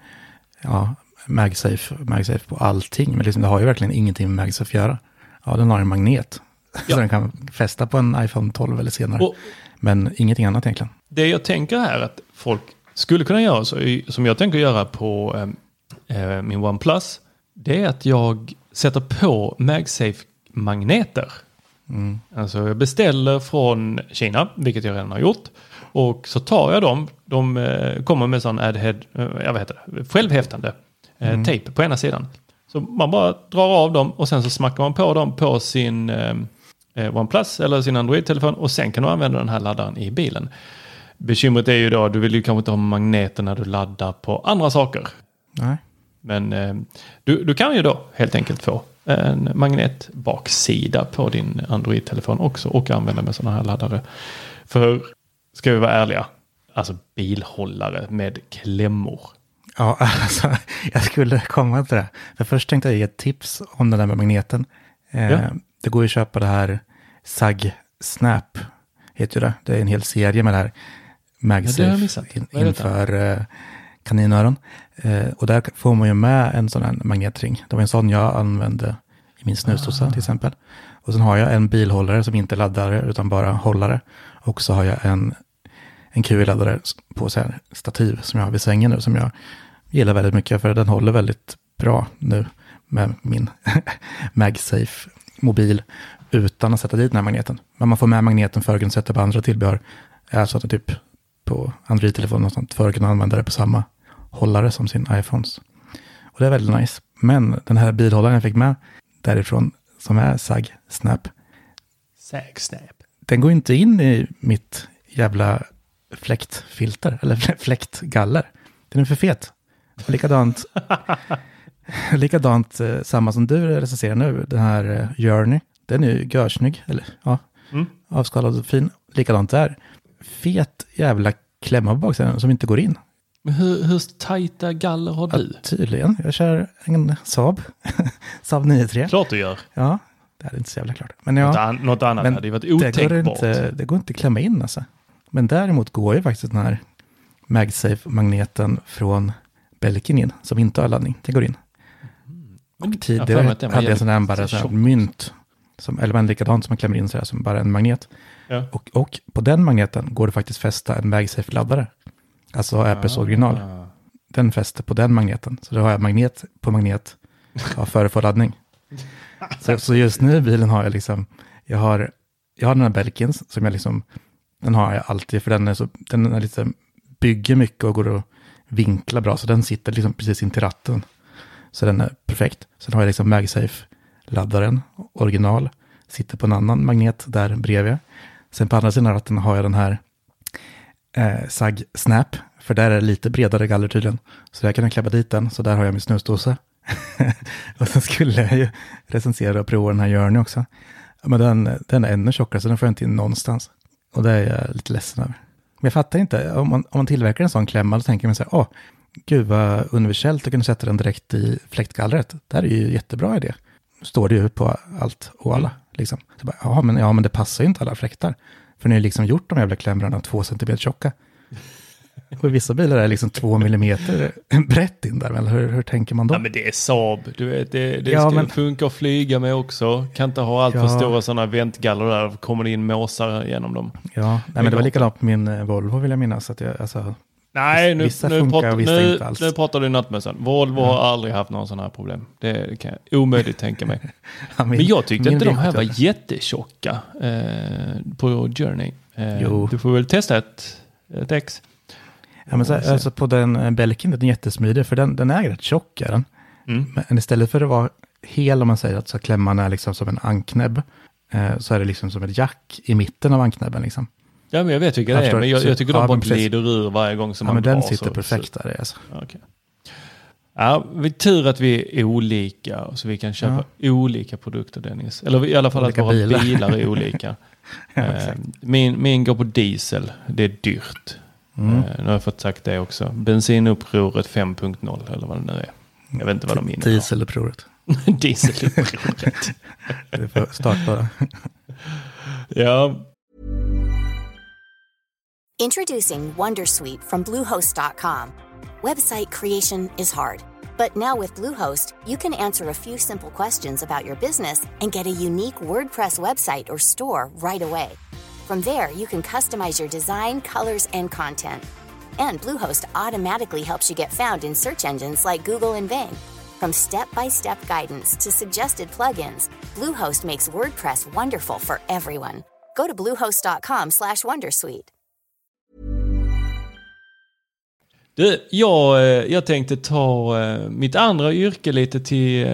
ja, MagSafe, MagSafe på allting. Men liksom, det har ju verkligen ingenting med MagSafe att göra. Ja, den har en magnet. Ja. Så den kan fästa på en iPhone 12 eller senare. Och Men ingenting annat egentligen. det jag tänker här att folk skulle kunna göra, så, som jag tänker göra på eh, eh, min OnePlus, det är att jag sätter på MagSafe-magneter. Alltså jag beställer från Kina, vilket jag redan har gjort. Och så tar jag dem, de eh, kommer med sån adhead, eh, jag vet inte, självhäftande eh, tejp på ena sidan. Så man bara drar av dem och sen så smackar man på dem på sin eh, eh, OnePlus eller sin Android-telefon och sen kan du använda den här laddaren i bilen. Bekymret är ju då, du vill ju kanske inte ha magneter när du laddar på andra saker. Nej. Men eh, du, du kan ju då helt enkelt få en magnetbaksida på din Android-telefon också och använda med sådana här laddare. För, ska vi vara ärliga, alltså bilhållare med klämmor. Ja, alltså, jag skulle komma till det. För först tänkte jag ge ett tips om det där med magneten. Eh, Ja. Det går ju att köpa det här SAG Snap, heter det. Det är en hel serie med det här Ja, MagSafe missat. in, inför eh, kaninöron. Eh, och där får man ju med en sån här magnetring. Det var en sån jag använde i min snusdosa Ah. till exempel. Och sen har jag en bilhållare som inte är laddare utan bara hållare. Och så har jag en, en QI-laddare på så här stativ som jag har vid sängen nu som jag gillar väldigt mycket för den håller väldigt bra nu med min MagSafe mobil utan att sätta dit den här magneten. Men man får med magneten för att kunna sätta på andra tillbehör. Alltså att det typ på Android-telefonen och sånt för att kunna använda det på samma hållare som sin iPhones. Och det är väldigt nice. Men den här bilhållaren jag fick med därifrån som är SAG Snap, Sägsnap. den går inte in i mitt jävla fläktfilter, eller flä- fläktgaller. Den är för fet. Och likadant, likadant eh, samma som du recenserar nu, den här eh, Journey. Den är ju görsnygg, eller ja, Mm. avskalad och fin. Likadant där. Fet jävla klämma på baksidan som inte går in. Men hur, hur tajta galler har Ja, du? tydligen. Jag kör en Saab. Saab 93. Klart du gör. Ja, det är inte så jävla klart. Men Något, ja, an, något annat men hade ju varit det går, otänkbart. inte, det går inte att klämma in alltså. Men däremot går ju faktiskt den här MagSafe-magneten från Belkin in, som inte har laddning. Det går in. Men Och jag tidigare var hade jag en sån jävligt bara så mynt, som, eller men likadant som man klämmer in så här, som bara en magnet. Ja. Och, och på den magneten går det faktiskt fästa en MagSafe-laddare. Alltså Apples original. Ah. Den fäster på den magneten. Så då har jag magnet på magnet ja, före för laddning. Så, så just nu i bilen har jag liksom, jag har, jag har den här Belkins som jag liksom, den har jag alltid för den är så, den är lite, bygger mycket och går att vinkla bra. Så den sitter liksom precis in till ratten. Så den är perfekt. Sen har jag liksom MagSafe-laddaren, original, sitter på en annan magnet där bredvid. Sen på andra sidan ratten har jag den här eh, SAG Snap, för där är det lite bredare galler tydligen. Så där kan jag klämma dit den, så där har jag min snusdosa. och sen skulle jag ju recensera och prova den här Journey också. Men den, den är ännu tjockare, så den får jag inte in någonstans. Och det är jag lite ledsen över. Men jag fattar inte, om man, om man tillverkar en sån klämma, då tänker man så här, åh, gud vad universellt att kunna sätta den direkt i fläktgallret. Det här är ju en jättebra idé. Står det ju på allt och alla. Liksom. Så bara, ja, men, ja, men det passar ju inte alla fläktar. För ni har liksom gjort de jävla klämmorna två centimeter tjocka. Och vissa bilar är det liksom två millimeter brett in där. Eller hur, hur tänker man då? Ja men det är Saab, du vet det, det Ja, ska men- funka att flyga med också. Kan inte ha allt för Ja. stora sådana väntgaller där, kommer det in måsar genom dem. Ja, nej, men det var likadant på min eh, Volvo vill jag minnas. Att jag, alltså, Nej, nu, Vissa nu, funkar pratar, och vissa nu, inte alls. nu pratar du nattmössan. Volvo har aldrig haft någon sån här problem. Det kan jag omöjligt tänka mig. ja, min- Men jag tyckte inte de här V71. var jättetjocka eh, på Journey. Eh, Jo. Du får väl testa ett, ett ex. Ja, men så, alltså på den eh, Belkin, den är jättesmidig, för den, den är rätt tjock. Är den. Mm. Men istället för att vara hel, om man säger att så klämman är liksom som en anknäbb, eh, så är det liksom som ett jack i mitten av anknäbben. Liksom. Ja, men jag vet vilka det är, men jag, jag tycker ja, de bara men precis. glider ur varje gång som Ja, man men den drar, sitter så- perfekt där. Alltså. Så, okej. Ja, vi tur att vi är olika så vi kan köpa olika produkter Dennis. Eller i alla fall Olika att våra bilar. bilar. är olika. Ja, Eh, min, min går på diesel, det är dyrt. Mm. Eh, Nu har jag fått sagt det också. Bensinupproret 5.0 eller vad det nu är. Jag vet inte vad de innebär. Dieselupproret. Dieselupproret. Det får start bara. ja, Introducing Wondersuite from Bluehost.com. Website creation is hard, but now with Bluehost, you can answer a few simple questions about your business and get a unique WordPress website or store right away. From there, you can customize your design, colors, and content. And Bluehost automatically helps you get found in search engines like Google and Bing. From step-by-step guidance to suggested plugins, Bluehost makes WordPress wonderful for everyone. Go to bluehost.com/wondersuite. du, jag, eh, jag tänkte ta eh, mitt andra yrke lite till,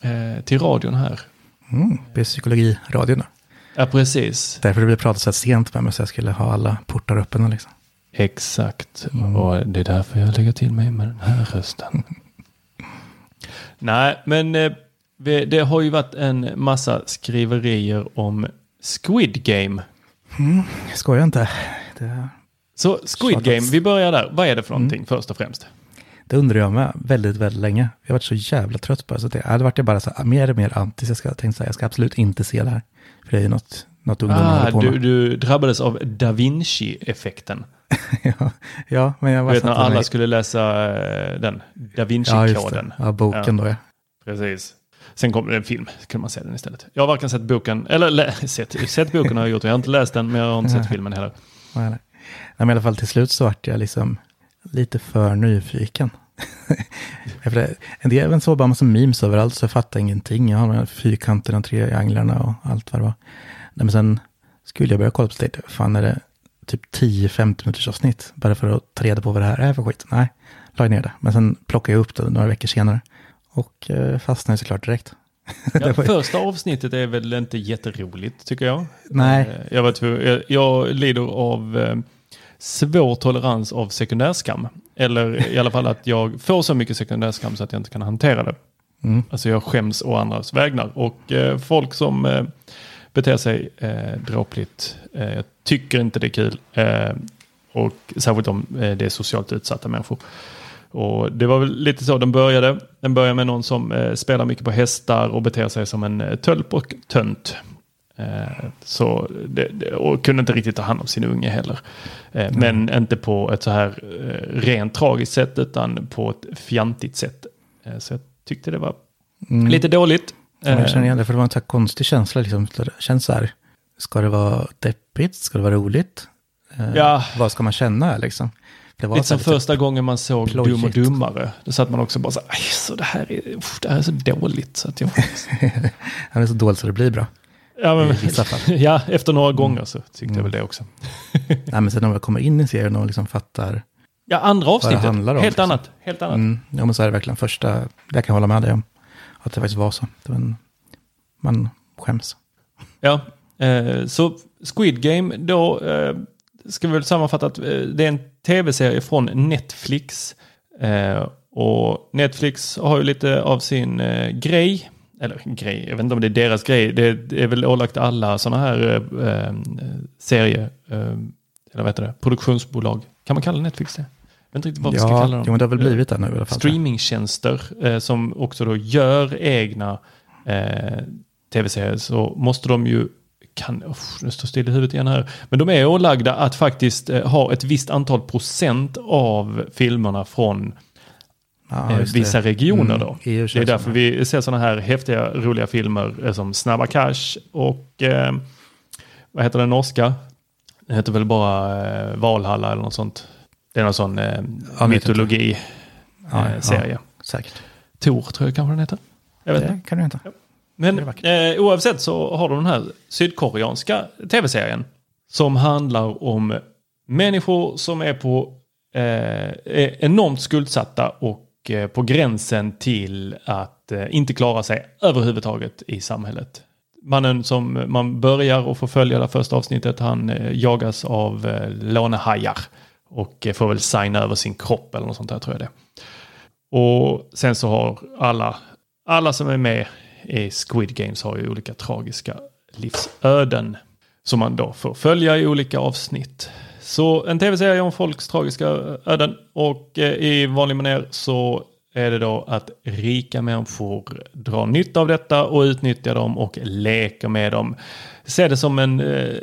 eh, till radion här. Mm, det är psykologiradion då. Ja, precis. Därför det blev pratat så här sent med mig så jag skulle ha alla portar öppna. Liksom. Exakt. Mm. Och det är därför jag lägger till mig med den här rösten. Nej, men eh, Det har ju varit en massa skriverier om Squid Game. Jag skojar inte. Det, Så Squid Klart Game, vi börjar där. Vad är det för någonting först och främst? det undrar jag med väldigt, väldigt länge. Jag har varit så jävla trött på det. Så det hade varit bara så här, mer och mer anti. Så jag ska tänka så här, jag ska absolut inte se det här. Ju något, något ungdomar Ah, på du, med. du drabbades av Da Vinci-effekten. ja, ja, men jag Du var vet när satt mig- alla skulle läsa eh, den, Da Ja. Vinci-koden. Ja, boken då ja. Precis. Sen kom det en film, kunde man se den istället. Jag har varken sett boken, eller sett, sett boken har jag gjort, jag har inte läst den, men jag har inte sett filmen heller. Nej, nej. Nej, men i alla fall till slut så vart jag liksom lite för nyfiken. En del även så bara massa memes överallt så jag fattar ingenting. Jag har de här fyrkanterna, trianglarna och allt vad det var. Nej, men sen skulle jag börja kolla på det. Fan är det typ 10-15 minuters avsnitt. Bara för att ta reda på vad det här är för skit. Nej, la ner det. Men sen plockade jag upp det några veckor senare. Och eh, fastnade såklart direkt. Ja, första avsnittet är väl inte jätteroligt tycker jag. Nej. Eh, Jag, var jag, jag lider av eh, svår tolerans av sekundärskam. Eller i alla fall att jag får så mycket sekundärskam så att jag inte kan hantera det. Mm. Alltså jag skäms å andras vägnar. Och eh, folk som eh, beter sig eh, dråpligt, eh, jag tycker inte det är kul. Eh, och särskilt om eh, det är socialt utsatta människor. Och det var väl lite så den började. Den började med någon som eh, spelar mycket på hästar och beter sig som en eh, tölp och tönt. Eh, så det, och kunde inte riktigt ta hand om sin unge heller. Eh, Men inte på ett så här eh, rent tragiskt sätt utan på ett fjantigt sätt. Så jag tyckte det var Mm. lite dåligt. Ja, jag känner igen det, för det var en så här konstig känsla. Liksom. Det känns så här, ska det vara deppigt? Ska det vara roligt? Ja. Vad ska man känna liksom? Det var Lite som här första gången man såg plojigt. Dum och Dummare. Då satt man också bara så här, "Aj, så det här är, det här är så dåligt. Så att jag, Han är så dåligt så det blir bra. Ja, men, ja, efter några gånger så tyckte jag väl det också. Nej, men sen när man kommer in i serien och liksom fattar. Ja, andra avsnittet. om, helt liksom. annat. Helt annat. Mm, ja, men så är det verkligen första. Det kan jag hålla med dig om. Att det faktiskt var så. Det var en, man skäms. Ja, eh, så Squid Game, då eh, ska vi väl sammanfatta att eh, det är en tv-serie från Netflix. Eh, och Netflix har ju lite av sin eh, grej, eller grej, jag vet inte om det är deras grej, det, är väl ålagt alla sådana här eh, eh, serie, eh, eller vad heter det, produktionsbolag. Kan man kalla Netflix det? Jag vet inte riktigt vad vi ska kalla dem. jo, det har väl blivit det nu i alla fall. streamingtjänster eh, som också då gör egna eh, tv-serier så måste de ju, kan, uff, nu står still i huvudet igen här, men de är ålagda att faktiskt eh, ha ett visst antal procent av filmerna från Ja, eh, just det. vissa regioner Mm, då. Det är därför vi ser sådana här häftiga, roliga filmer eh, som Snabba Cash och eh, vad heter den norska? Det heter väl bara eh, Valhalla eller något sånt. Det är någon sån eh, Ja, vet inte. mytologi Ja, eh, ja, serie. Säkert. Tor tror jag kanske den heter. Jag vet inte. Det kan du inte. Men eh, oavsett så har de den här sydkoreanska tv-serien. Som handlar om människor som är på eh, är enormt skuldsatta och Eh, på gränsen till att eh, inte klara sig överhuvudtaget i samhället. Mannen som man börjar och får följa det första avsnittet, han eh, jagas av lånehajar. Och får väl signa över sin kropp eller något sånt där tror jag det. Och sen så har alla, alla som är med i Squid Games har ju olika tragiska livsöden. Som man då får följa i olika avsnitt. Så en tv-serie om folks tragiska öden. Och eh, i vanlig manér så är det då att rika människor drar nytta av detta och utnyttjar dem och leker med dem. Se det som en eh,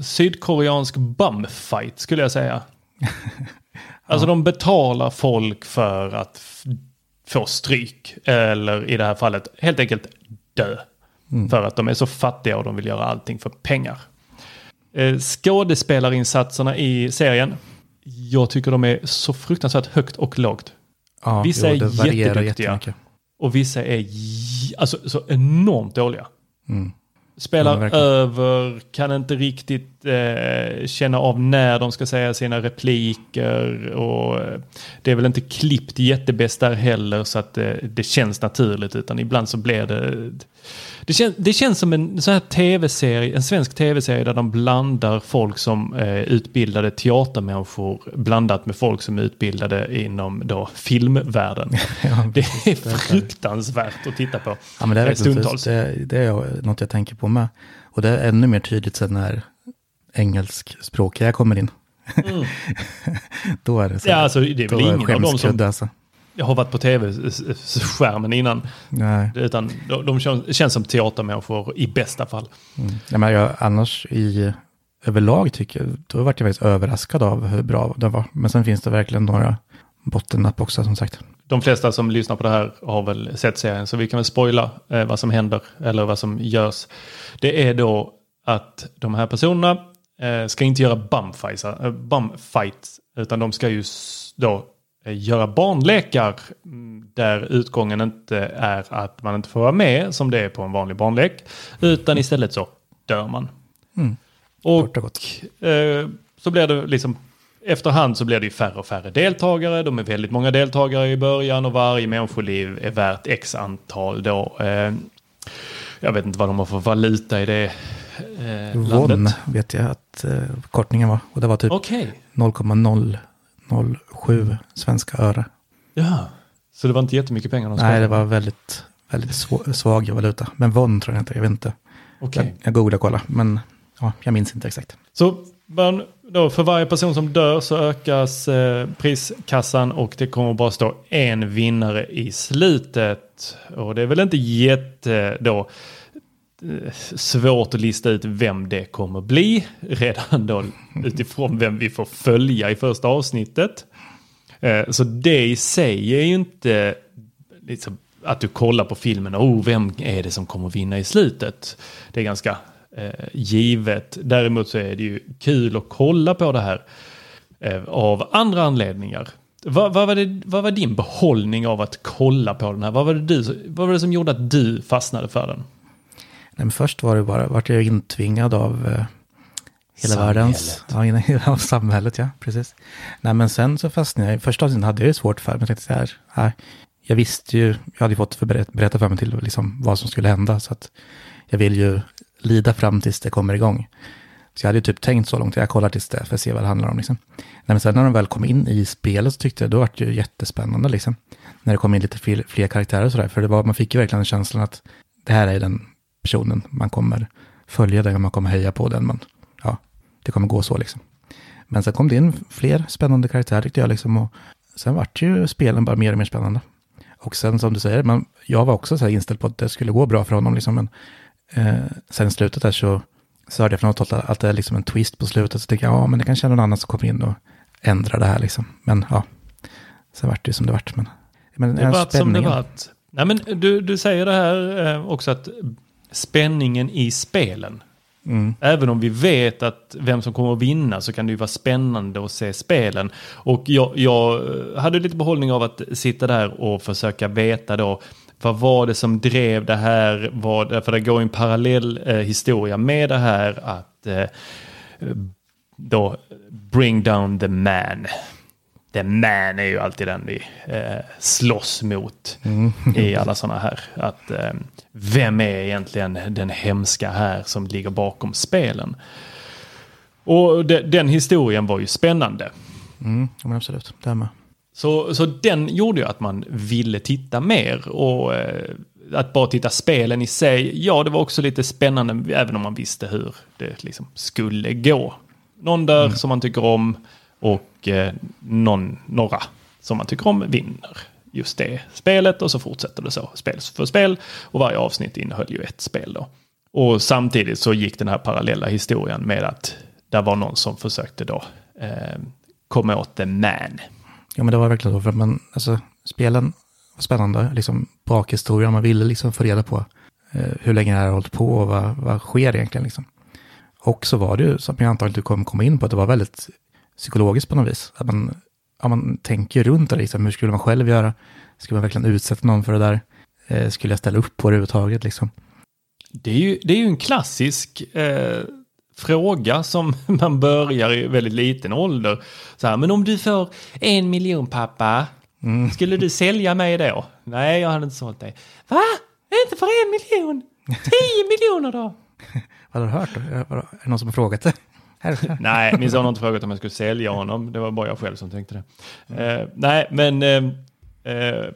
sydkoreansk bumfight skulle jag säga. Alltså de betalar folk för att få stryk. Eller i det här fallet helt enkelt dö. För att de är så fattiga och de vill göra allting för pengar. Eh, skådespelarinsatserna i serien. Jag tycker de är så fruktansvärt högt och lågt. Ja, Vissa är det varierar jätteduktiga. Och vissa är alltså, så enormt dåliga. Mm. Spelar Ja, över, kan inte riktigt eh, känna av när de ska säga sina repliker. Och eh, det är väl inte klippt jättebäst där heller så att eh, det känns naturligt. Utan ibland så blir det... Det, kän, det känns som en sån här tv-serie, en svensk tv-serie där de blandar folk som eh, utbildade teatermänniskor blandat med folk som är utbildade inom då filmvärlden. Ja, Det är fruktansvärt att titta på. Ja, men det är Eh, stundtals. Det, det är något jag tänker på med. Och det är ännu mer tydligt sen när engelskspråkiga kommer in. då är det så. Mm. Ja, alltså, det är väl ingen av dem som alltså. har varit på tv-skärmen innan. Nej. Utan de, de känns, känns som teatermänniskor i bästa fall. Mm. Ja, men jag, annars i överlag tycker jag, då vart jag faktiskt överraskad av hur bra det var. Men sen finns det verkligen några bottennapp också som sagt. De flesta som lyssnar på det här har väl sett serien så vi kan väl spoila eh, vad som händer eller vad som görs. Det är då att de här personerna eh, ska inte göra bumfights, eh, bumfights utan de ska ju då eh, göra barnlekar mm, där utgången inte är att man inte får vara med som det är på en vanlig barnlek utan istället så dör man. Mm. Och och eh, så blir det liksom efterhand så blir det ju färre och färre deltagare. De är väldigt många deltagare i början och varje människoliv är värt x antal då. Eh, jag vet inte vad de har för valuta i det eh, Von landet. vet jag att eh, kortningen var. Och det var typ Okej, 0,007 svenska öre. ja. Så det var inte jättemycket pengar de Nej, sparade? det var väldigt, väldigt svag valuta. Men von tror jag inte, jag vet inte. Okej. Jag, jag googlar och kolla, men ja, jag minns inte exakt. Så man, då, för varje person som dör så ökas eh, priskassan och det kommer bara stå en vinnare i slutet. Och det är väl inte jätte då eh, svårt att lista ut vem det kommer bli redan då utifrån vem vi får följa i första avsnittet. Eh, så det i sig är ju inte liksom, att du kollar på filmen och oh, vem är det som kommer vinna i slutet. Det är ganska eh, givet. Däremot så är det ju kul att kolla på det här eh, av andra anledningar. Vad, vad, var det, vad var din behållning av att kolla på den här? Vad var det, du, vad var det som gjorde att du fastnade för den? Nej, först var det bara, vart jag intvingad av eh, hela Samhället. världens, ja, samhället, ja, precis. Nej, men sen så fastnade jag, första avsnittet hade jag det svårt för, men jag tänkte så här, nej, jag visste ju, jag hade ju fått berätta för mig till liksom vad som skulle hända, så att jag vill ju lida fram tills det kommer igång. Så jag hade ju typ tänkt så långt, jag kollar tills det, för att se vad det handlar om liksom. Nej, men sen när de väl kom in i spelet så tyckte jag, då var det ju jättespännande liksom. När det kom in lite fler, fler karaktärer och sådär, för det var, man fick ju verkligen känslan att det här är den personen man kommer följa den, man kommer heja på den, man, ja, det kommer gå så liksom. Men sen kom det in fler spännande karaktärer tyckte jag liksom, och sen vart ju spelen bara mer och mer spännande. Och sen som du säger, man, jag var också så här inställd på att det skulle gå bra för honom liksom, men eh, sen i slutet där så, så hörde jag från något håll att det är liksom en twist på slutet, så tänkte jag, ja men det kanske är någon annan som kommer in och ändrar det här liksom. Men ja, sen vart det ju som det vart. Men, men Det vart som det vart. Nej, men du, du säger det här eh, också att spänningen i spelen. Mm. Även om vi vet att vem som kommer att vinna så kan det ju vara spännande att se spelen. Och jag, jag hade lite behållning av att sitta där och försöka veta då vad var det som drev det här? Vad, för det går en parallell eh, historia med det här att eh, då bring down the man. The man är ju alltid den vi eh, slåss mot i alla sådana här. Att, eh, vem är egentligen den hemska här som ligger bakom spelen? Och de, den historien var ju spännande. Mm, absolut, det här med. Så, så den gjorde ju att man ville titta mer. Och eh, att bara titta spelen i sig, ja det var också lite spännande även om man visste hur det liksom skulle gå. Någon där som man tycker om och eh, någon, några som man tycker om vinner just det spelet och så fortsätter det så spel för spel. Och varje avsnitt innehöll ju ett spel då. Och samtidigt så gick den här parallella historien med att det var någon som försökte då eh, komma åt the man. Ja, men det var verkligen så. För att man, alltså, spelen var spännande, liksom bakhistoria. Man ville liksom få reda på eh, hur länge det här har hållit på och vad, vad sker egentligen. Liksom. Och så var det ju, som jag antagligen du kommer komma in på, att det var väldigt psykologiskt på något vis. Att man, ja, man tänker ju runt det, liksom. hur skulle man själv göra? Skulle man verkligen utsätta någon för det där? Eh, skulle jag ställa upp på det överhuvudtaget? Liksom? Det är ju, det är ju en klassisk eh, fråga som man börjar i väldigt liten ålder. Så här, men om du får en miljon pappa, skulle du sälja mig då? Nej, jag hade inte sålt dig. Va? Inte för en miljon? Tio miljoner då? Vad har du hört? då? Är det någon som har frågat det? Nej, min son har inte frågat om jag skulle sälja honom. Det var bara jag själv som tänkte det. Eh, nej, men eh, det,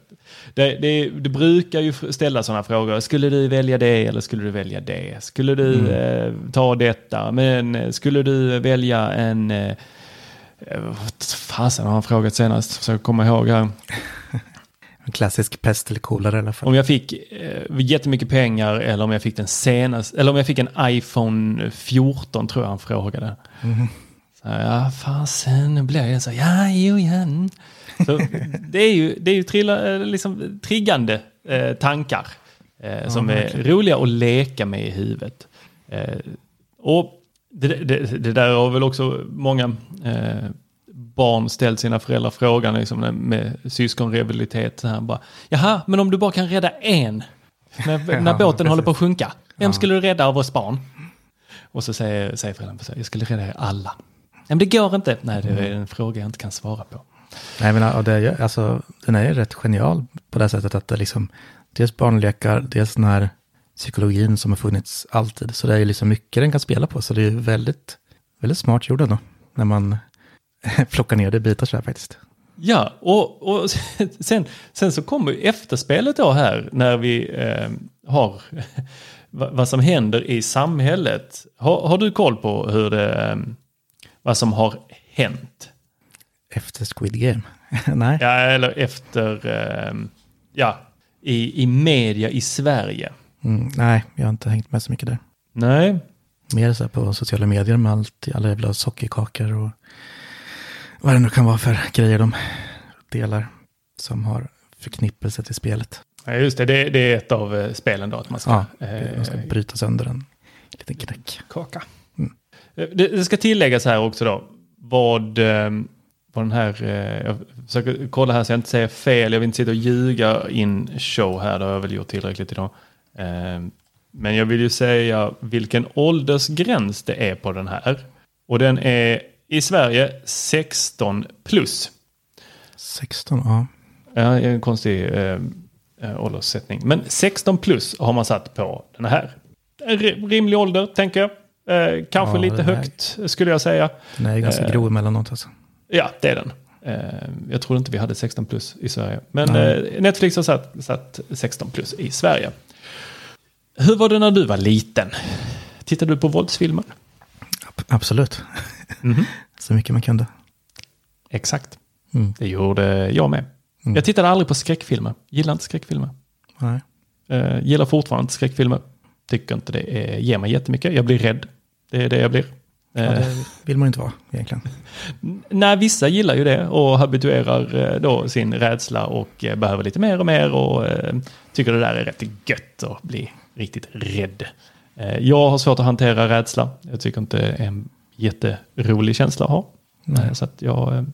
det, det brukar ju ställa sådana frågor. Skulle du välja det eller skulle du välja det? Skulle du eh, ta detta? Men eh, skulle du välja en... Eh, eh, vad fasen har han frågat senast? Försöker komma ihåg här. En klassisk pest eller kolera i alla fall. Om jag fick eh, jättemycket pengar eller om jag fick den senaste, eller om jag fick en iPhone 14 tror jag han frågade. Så, ja, fasen, nu blir jag så, ja, jo, ja. Mm. Så det är ju, det är ju trilla, eh, liksom, triggande eh, tankar eh, som är roliga att leka med i huvudet. Eh, och det, det, det där har väl också många eh, barn ställt sina föräldrar frågan liksom, med syskonrivalitet. Så här, bara, Jaha, men om du bara kan rädda en när, när Ja, båten håller på att precis. sjunka. Vem skulle du rädda av oss barn? Och så säger, säger föräldrarna, jag skulle rädda er alla. Nej, men det går inte. Nej, det är en fråga jag inte kan svara på. Nej, men det alltså, den är ju rätt genial på det sättet att det liksom, dels barnlekar, dels den här psykologin som har funnits alltid. Så det är ju liksom mycket den kan spela på, så det är ju väldigt, väldigt smart gjord ändå, när man plockar ner det i bitar så här faktiskt. Ja, och, och sen, sen så kommer ju efterspelet då här när vi eh, har vad som händer i samhället. Har, har du koll på hur det, eh, vad som har hänt? Efter Squid Game. Nej, Ja, eller efter, eh, ja, i, i media i Sverige. mm, nej, jag har inte hängt med så mycket där. Nej, Mer så här på sociala medier med allt, alla jävla sockerkakor och vad det nu kan vara för grejer de delar som har förknippelse till spelet. Ja, just det, det, det är ett av eh, spelen då, att man ska, Ja, eh, de ska bryta sönder en liten knäck. kaka. Mm. Eh, Det, det ska tilläggas här också då, vad, vad den här, eh, jag försöker kolla här så jag inte säger fel, jag vill inte sitta och ljuga in show här, det har jag väl gjort tillräckligt idag. Eh, men jag vill ju säga vilken åldersgräns det är på den här. Och den är i Sverige 16 plus. 16, ja. Ja, en konstig eh, eh, ålderssättning. Men 16 plus har man satt på den här. Rimlig ålder, tänker jag. Eh, kanske Ja, lite högt, skulle jag säga. Den är ganska Eh. grov emellanåt alltså. Ja, det är den. Eh, jag trodde inte vi hade 16 plus i Sverige. Men Nej. eh, Netflix har satt, satt 16 plus i Sverige. Hur var det när du var liten? Tittade du på våldsfilmer? Ab- Absolut. Mhm. så mycket man kunde. Exakt. Mm. Det gjorde jag med. Mm. Jag tittade aldrig på skräckfilmer. Gillar inte skräckfilmer. Nej. Uh, gillar fortfarande inte skräckfilmer. Tycker inte det är, ger mig jättemycket. Jag blir rädd. Det är det jag blir. Ja, Eh, det vill man inte vara egentligen. Nej, vissa gillar ju det och habituerar eh, då sin rädsla och eh, behöver lite mer och mer och tycker det där är rätt gött att bli riktigt rädd. Jag har svårt att hantera rädsla. Jag tycker inte det är en jätterolig känsla att ha. Nej. Så att jag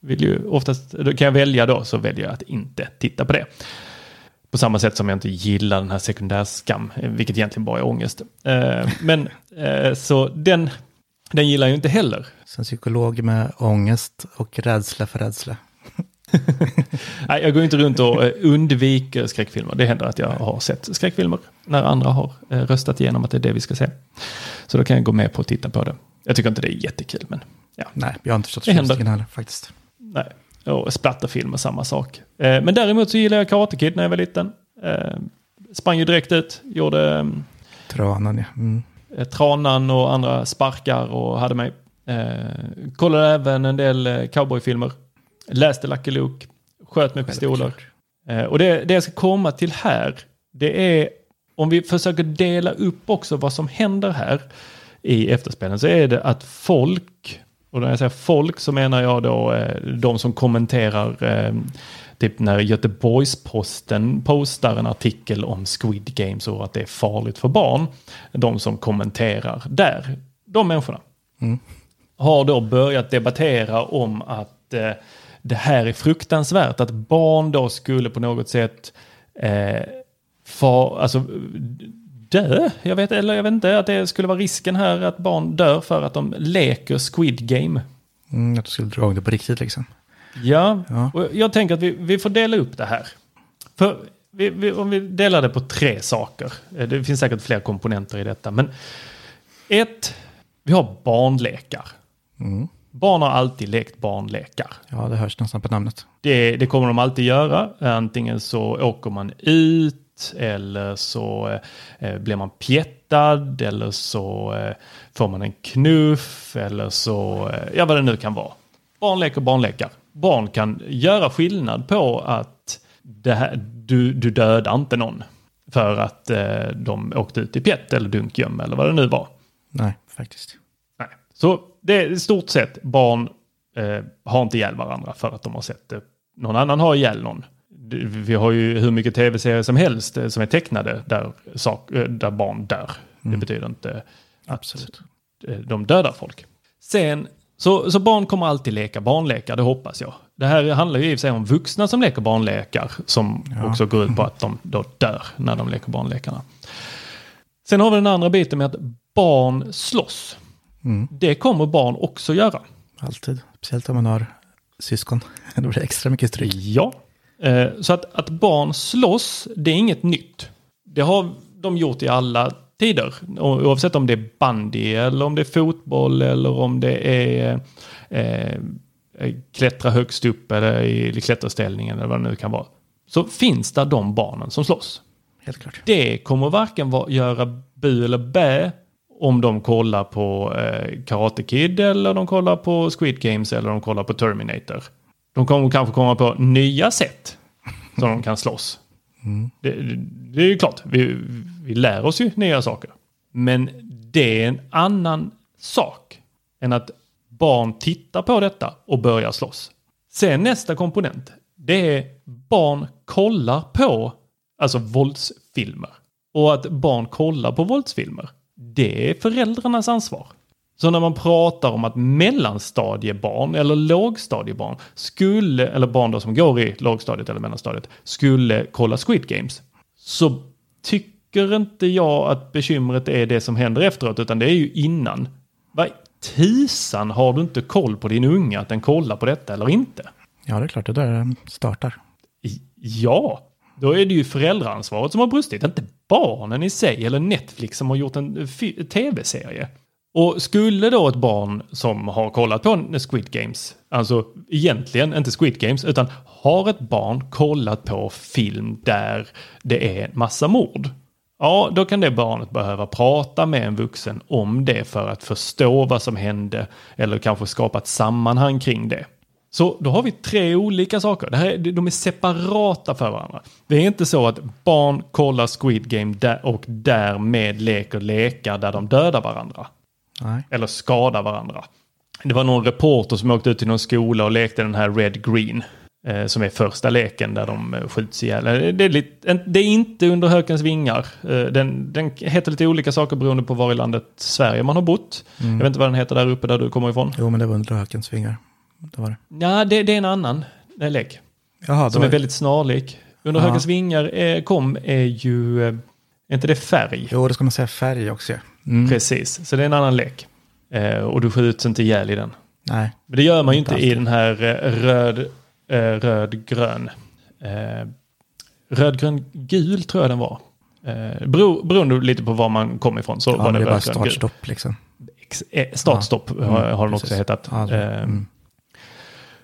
vill ju oftast, då kan jag välja då så väljer jag att inte titta på det. På samma sätt som jag inte gillar den här sekundärskam, vilket egentligen bara är ångest. Men så den, den gillar jag inte heller. Som psykolog med ångest och rädsla för rädsla. Nej, jag går inte runt och eh, undviker skräckfilmer. Det händer att jag har sett skräckfilmer när andra har eh, röstat igenom att det är det vi ska se. Så då kan jag gå med på att titta på det. Jag tycker inte det är jättekul, men ja. Nej, jag har inte förstått förtjusningen heller faktiskt. Nej. Och splatterfilmer, samma sak. Eh, Men däremot så gillar jag Karate Kid när jag var liten. Sprang ju direkt ut, gjorde Tranan, ja. Mm. Eh, tranan och andra sparkar och hade mig. Eh, kollade även en del eh, cowboyfilmer. Läste Lucky Luke. Sköt med pistoler. Eh, och det, det jag ska komma till här, det är om vi försöker dela upp också vad som händer här i efterspelen så är det att folk, och när jag säger folk så menar jag då eh, de som kommenterar eh, Typ när Göteborgs-Posten postar en artikel om Squid Games och att det är farligt för barn. De som kommenterar där, de människorna har då börjat debattera om att eh, det här är fruktansvärt. Att barn då skulle på något sätt eh, fa, alltså, dö. Jag vet, eller jag vet inte att det skulle vara risken här att barn dör för att de leker Squid Game. Mm, att du skulle dra igång det på riktigt liksom. Ja, Ja. och jag tänker att vi, vi får dela upp det här. För vi, vi, om vi delar det på tre saker. Eh, Det finns säkert fler komponenter i detta. Men ett, vi har barnlekar. Mm. Barn har alltid lekt barnlekar. Ja, det hörs nästan på namnet. Det, det kommer de alltid göra. Antingen så åker man ut eller så eh, blir man pjättad eller så eh, får man en knuff eller så, eh, ja vad det nu kan vara. Barn leker barnlekar. Barn kan göra skillnad på att här, du, du dödar inte någon för att eh, de åkte ut i pjätt eller dunkgöm eller vad det nu var. Nej, faktiskt. Nej. Så det är i stort sett barn eh, har inte ihjäl varandra för att de har sett det. Någon annan har ihjäl någon. Vi har ju hur mycket tv-serier som helst eh, som är tecknade där, sak, eh, där barn dör. Det betyder inte att Absolut. eh, de dödar folk. Sen, så, så barn kommer alltid leka barnlekar, det hoppas jag. Det här handlar ju i och för sig om vuxna som leker barnlekar som också går ut på att de då dör när de leker barnlekarna. Sen har vi den andra biten med att barn slåss. Mm. Det kommer barn också göra. Alltid. Speciellt om man har syskon. Då blir det extra mycket stryk. Ja. Eh, så att, att barn slåss, det är inget nytt. Det har de gjort i alla tider. Oavsett om det är bandy eller om det är fotboll eller om det är eh, eh, klättra högst upp eller i klätterställningen eller vad det nu kan vara. Så finns det de barnen som slåss. Helt klart. Det kommer varken göra bu eller bä om de kollar på eh, Karate Kid eller de kollar på Squid Games eller de kollar på Terminator. De kommer kanske komma på nya sätt som de kan slåss. Det, det, det är ju klart, vi, vi lär oss ju nya saker. Men det är en annan sak än att barn tittar på detta och börjar slåss. Sen nästa komponent, det är barn kollar på alltså våldsfilmer. Och att barn kollar på våldsfilmer, det är föräldrarnas ansvar. Så när man pratar om att mellanstadiebarn eller lågstadiebarn skulle, eller barn då som går i lågstadiet eller mellanstadiet, skulle kolla Squid Games. Så tycker inte jag att bekymret är det som händer efteråt, utan det är ju innan. Vad tisan har du inte koll på din unge att den kollar på detta eller inte? Ja, det är klart. Det är där den startar. Ja, då är det ju föräldraansvaret som har brustit, inte barnen i sig eller Netflix som har gjort en tv-serie. Och skulle då ett barn som har kollat på Squid Games, alltså egentligen inte Squid Games, utan har ett barn kollat på film där det är massa mord. Ja, då kan det barnet behöva prata med en vuxen om det för att förstå vad som hände eller kanske skapa ett sammanhang kring det. Så då har vi tre olika saker. Det här, är- de är separata för varandra. Det är inte så att barn kollar Squid Game och därmed leker lekar där de dödar varandra. Nej. Eller skadar varandra. Det var någon reporter som åkte ut till någon skola och lekte den här Red Green. Eh, som är första leken där de eh, skjuts ihjäl. Eh, Det är, lite, det är inte under hökens vingar. Eh, den, den heter lite olika saker beroende på var i landet Sverige man har bott. Jag vet inte vad den heter där uppe där du kommer ifrån. Jo, men det var under hökens vingar. Det var det. Ja, det, det är en annan eh, lek. Jaha, Som var är väldigt snarlik. Under Ja. högens vingar eh, kom är ju, är inte det färg? Jo, det ska man säga färg också. Mm. Precis, så det är en annan lek. Eh, och du skjuts inte ihjäl i den. Nej, Men det gör man ju Inte i den här eh, röd, eh, röd, grön. Eh, röd, grön, gul tror jag den var. Eh, bero, beroende lite på var man kom ifrån så ja, var det det gul. startstopp liksom. Startstopp Ja. har, har den också precis. hetat. Ja, det- mm.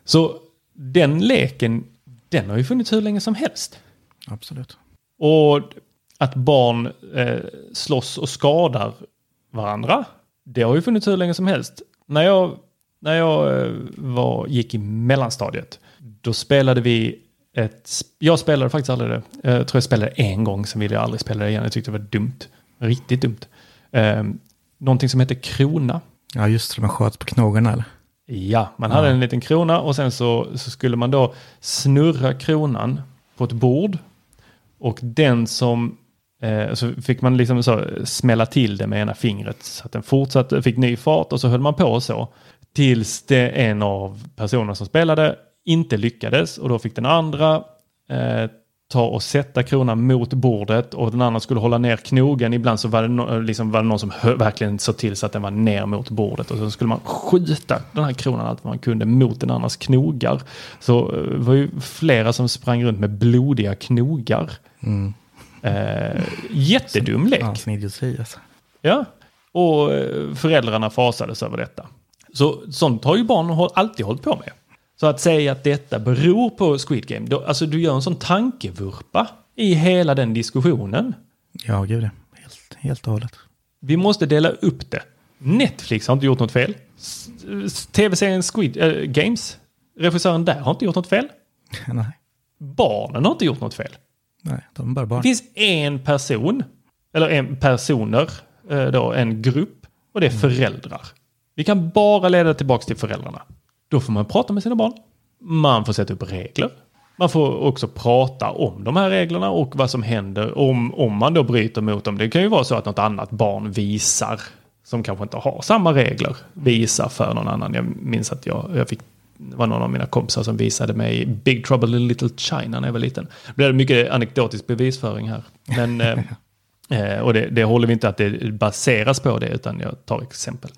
Så den leken, den har ju funnits hur länge som helst. Absolut. Och att barn eh, slåss och skadar varandra, det har ju funnits hur länge som helst. När jag, när jag eh, var, gick i mellanstadiet, då spelade vi ett... Jag spelade faktiskt aldrig det. Jag tror jag spelade en gång, sen ville jag aldrig spela det igen. Jag tyckte det var dumt. Riktigt dumt. Eh, någonting som heter krona. Ja, just det. Man sköt på knogarna eller? Ja, man hade Ja. en liten krona och sen så, så skulle man då snurra kronan på ett bord. Och den som, eh, så fick man liksom så smälla till det med ena fingret så att den fortsatte, fick ny fart och så höll man på så. Tills det en av personerna som spelade inte lyckades och då fick den andra eh, ta och sätta kronan mot bordet och den andra skulle hålla ner knogen. Ibland så var det, no, eh, liksom var det någon som verkligen såg till så att den var ner mot bordet och så skulle man skjuta den här kronan allt vad man kunde mot den andras knogar. Så det var ju flera som sprang runt med blodiga knogar. Mm. Eh, jättedum lek. Ja, idioti alltså. Ja, och eh, föräldrarna fasades över detta. Så sånt har ju barn alltid hållit på med. Så att säga att detta beror på Squid Game, då, alltså du gör en sån tankevurpa i hela den diskussionen. Ja, gud ja. Helt, helt och hållet. Vi måste dela upp det. Netflix har inte gjort något fel. Tv-serien Squid äh, Games, regissören där har inte gjort något fel. Nej, Barnen har inte gjort något fel. Nej, de är bara barn. Det finns en person, eller en personer, eh, då, en grupp, och det är föräldrar. Vi kan bara leda tillbaka till föräldrarna. Då får man prata med sina barn. Man får sätta upp regler. Man får också prata om de här reglerna och vad som händer om, om man då bryter mot dem. Det kan ju vara så att något annat barn visar, som kanske inte har samma regler, visar för någon annan. Jag minns att jag, jag fick var någon av mina kompisar som visade mig Big Trouble in Little China när jag var liten. Det blev mycket anekdotisk bevisföring här. Men, eh, eh, och det, det håller vi inte att det baseras på det, utan jag tar exempel.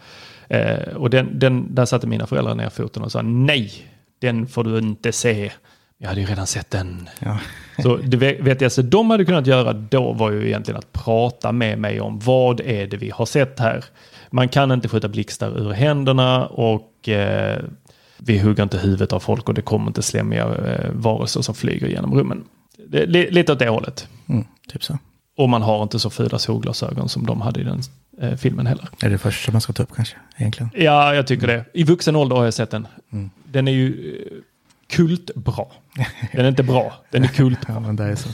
Eh, och den, den, där satte mina föräldrar ner foten och sa nej, den får du inte se. Jag hade ju redan sett den. Ja. Så det ve- vettigaste de hade kunnat göra då var ju egentligen att prata med mig om vad är det vi har sett här. Man kan inte skjuta blixtar ur händerna och eh, vi hugger inte huvudet av folk och det kommer inte slemmiga eh, varelser som flyger genom rummen. Lite åt det hållet. Mm, typ så. Och man har inte så fula solglasögon som de hade i den eh, filmen heller. Är det första man ska ta upp kanske, egentligen? Ja, jag tycker det. I vuxen ålder har jag sett den. Mm. Den är ju eh, kultbra. Den är inte bra, den är kultbra. Ja, men det är så.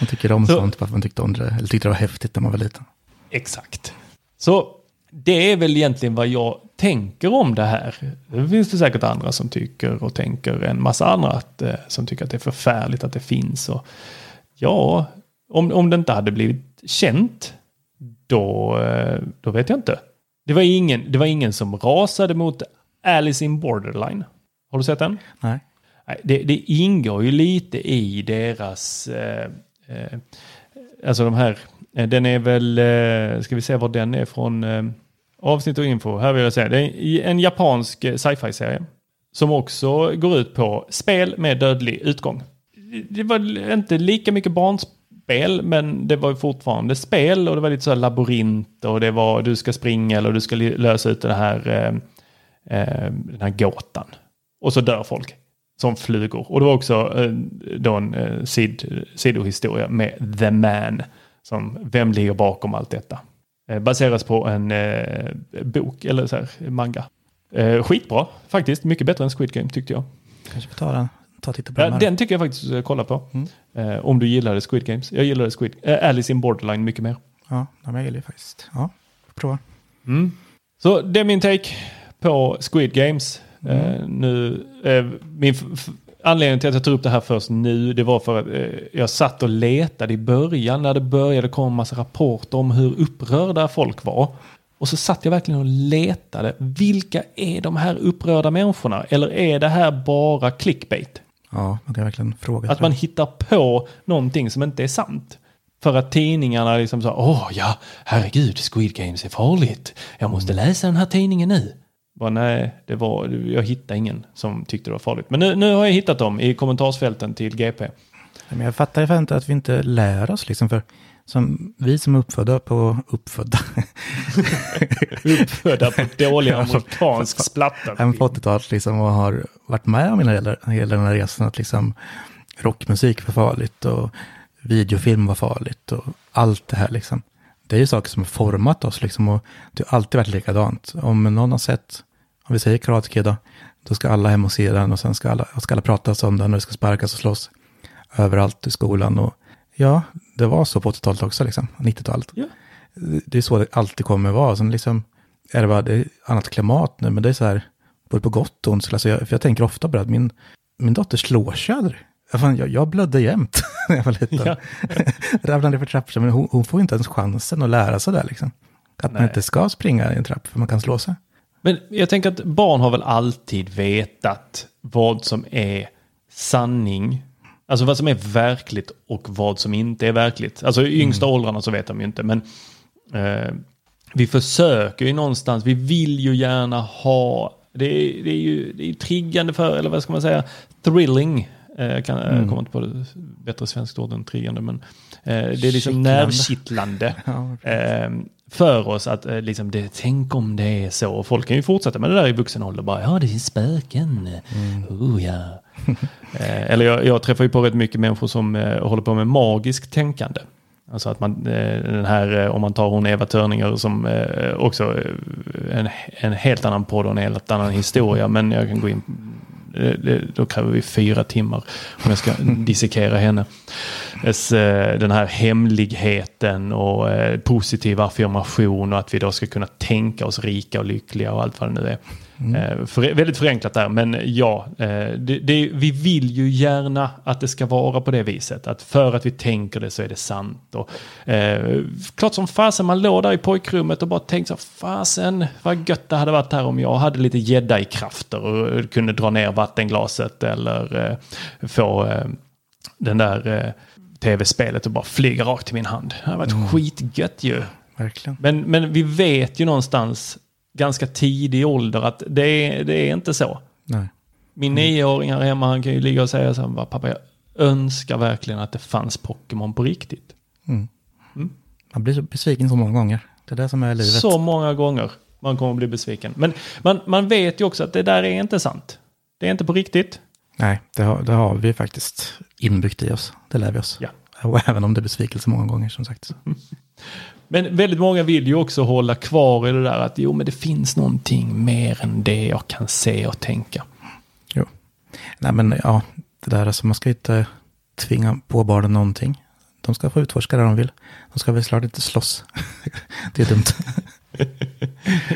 Man tycker om Så- sånt för man tyckte om det, eller tyckte det var häftigt när man var liten. Exakt. Så det är väl egentligen vad jag tänker om det här. Det finns det säkert andra som tycker och tänker en massa andra att, eh, som tycker att det är förfärligt att det finns. Och, ja, om, om det inte hade blivit känt, då, eh, då vet jag inte. Det var, ingen, det var ingen som rasade mot Alice in Borderline. Har du sett den? Nej. Det, det ingår ju lite i deras... Eh, eh, alltså de här... Eh, den är väl... Eh, ska vi se var den är från? Avsnitt och info. Här vill jag säga. Det är en japansk eh, sci-fi-serie. Som också går ut på spel med dödlig utgång. Det- var inte lika mycket barnspel, men det var fortfarande spel och det var lite så här labyrint och det var du ska springa eller du ska lösa ut det här, eh, eh, den här gåtan. Och så dör folk som flugor. Och det var också eh, då en eh, sid, sidohistoria med The Man. Som, vem ligger bakom allt detta? Eh, baseras på en eh, bok, eller så här, manga. Eh, skitbra, faktiskt. Mycket bättre än Squid Game tyckte jag. Kanske får ta den, ta titta på den här. den tycker jag faktiskt kolla på. Eh, om du gillade Squid Games. Jag gillade Squid, Alice in Borderline mycket mer. Ja, jag gillar faktiskt. Ja, prova. Så det är min take på Squid Games. Eh, nu, eh, min f- f- anledning till att jag tog upp det här först nu, det var för att eh, jag satt och letade i början när det började komma en massa rapporter om hur upprörda folk var. Och så satt jag verkligen och letade. Vilka är de här upprörda människorna? Eller är det här bara clickbait? Ja, man kan verkligen fråga. Att man hittar på någonting som inte är sant. För att tidningarna liksom sa, åh ja, herregud, Squid Games är farligt. Jag måste läsa den här tidningen nu. Bara, nej, det var, jag hittade ingen som tyckte det var farligt. Men nu, nu har jag hittat dem i kommentarsfälten till GP. Men jag fattar ju inte att vi inte lär oss liksom. För som vi som är uppfödda på, uppfödda, Uppfödda på dålig amerikansk splatta. även på 80-talet liksom och har varit med om hela, hela den här resan att liksom rockmusik var farligt och videofilm var farligt och allt det här liksom. Det är ju saker som har format oss liksom och det har alltid varit likadant. Om någon har sett, om vi säger Karate Kid då, då ska alla hem och se den och sen ska alla, ska alla prata om den och det ska sparkas och slåss överallt i skolan och ja, det var så på 80-talet också liksom, 90-talet. Ja. Det är så det alltid kommer vara. Sen liksom är det bara det är annat klimat nu, men det är så här, både på gott och ont. Alltså jag, för jag tänker ofta på det, att min, min dotter slår sig aldrig. Ja, fan, Jag, jag blödde jämt när jag var liten. Ja. Ramlade för trappor, men hon, hon får inte ens chansen att lära sig det. Liksom. Att man Nej. inte ska springa i en trapp, för man kan slå sig. Men jag tänker att barn har väl alltid vetat vad som är sanning. Alltså vad som är verkligt och vad som inte är verkligt. Alltså i yngsta Mm. åldrarna så vet de ju inte. Men eh, vi försöker ju någonstans, vi vill ju gärna ha, det är, det är ju det är triggande för, eller vad ska man säga, thrilling. Eh, kan, Mm. Jag kommer inte på det bättre svenskt ord än triggande, men eh, det är liksom Kittlande. nervkittlande Ja, eh, för oss att eh, liksom det, tänk om det är så. Och folk kan ju fortsätta med det där i vuxen ålder. Bara, ja, det finns spöken. Oh, ja. eh, eller jag, jag träffar ju på rätt mycket människor som eh, håller på med magisk tänkande. Alltså att man, eh, den här, eh, om man tar hon Eva Törninger som eh, också eh, en, en helt annan podd och en helt annan historia. Men jag kan gå in, eh, då kräver vi fyra timmar om jag ska dissekera henne. Eh, Den här hemligheten och eh, positiv affirmation och att vi då ska kunna tänka oss rika och lyckliga och allt vad det nu är. Eh, För, väldigt förenklat där, men ja, eh, det, det, vi vill ju gärna att det ska vara på det viset. Att för att vi tänker det så är det sant. Och, eh, klart som fasen, man låg där i pojkrummet och bara tänkte så fasen vad gött det hade varit här om jag hade lite gädda i krafter och kunde dra ner vattenglaset eller eh, få eh, den där eh, tv-spelet och bara flyga rakt till min hand. Det hade varit skitgött ju. verkligen. Men, men vi vet ju någonstans ganska tidig ålder att det är, det är inte så. Nej. Min nioåring här hemma han kan ju ligga och säga så här, "Va, pappa jag önskar verkligen att det fanns Pokémon på riktigt. Man blir så besviken så många gånger. Det är det som är livet. Så många gånger man kommer att bli besviken. Men man, man vet ju också att det där är inte sant. Det är inte på riktigt. Nej, det har, det har vi faktiskt inbyggt i oss. Det lär vi oss. Ja. Och även om det är besvikelse många gånger som sagt. Men väldigt många vill ju också hålla kvar i det där att jo men det finns någonting mer än det jag kan se och tänka. Jo. Nej men ja, det där alltså man ska inte tvinga på barnen någonting. De ska få utforska det de vill. De ska väl klart inte slåss. det är dumt.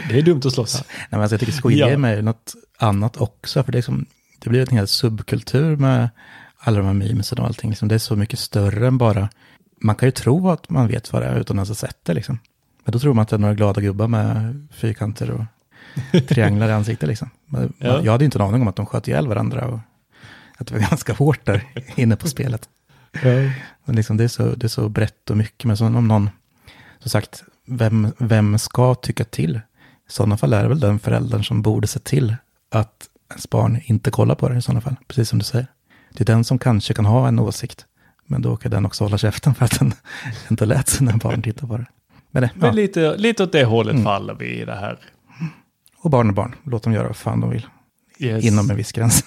Det är dumt att slåss. Nej, men alltså, jag tycker Squid Ja. Är något annat också. För det, är som, det blir en hel subkultur med alla de här memesen och allting. Liksom, det är så mycket större än bara... Man kan ju tro att man vet vad det är utan att ha sett det. Liksom. Men då tror man att det är några glada gubbar med fyrkanter och trianglar i ansiktet. Liksom. Men, Ja. Jag hade inte en aning om att de sköt ihjäl varandra. Och att det var ganska hårt där inne på spelet. Men liksom, det, är så, det är så brett och mycket. Men så om någon, som sagt, vem, vem ska tycka till? I sådana fall är det väl den föräldern som borde se till att ens barn inte kollar på det i sådana fall. Precis som du säger. Det är den som kanske kan ha en åsikt. Men då kan den också hålla käften för att den inte lät sina barn titta på det. Men det, Men ja. lite, lite åt det hållet faller vi i det här. Och barn är barn. Låt dem göra vad fan de vill. Yes. Inom en viss gräns.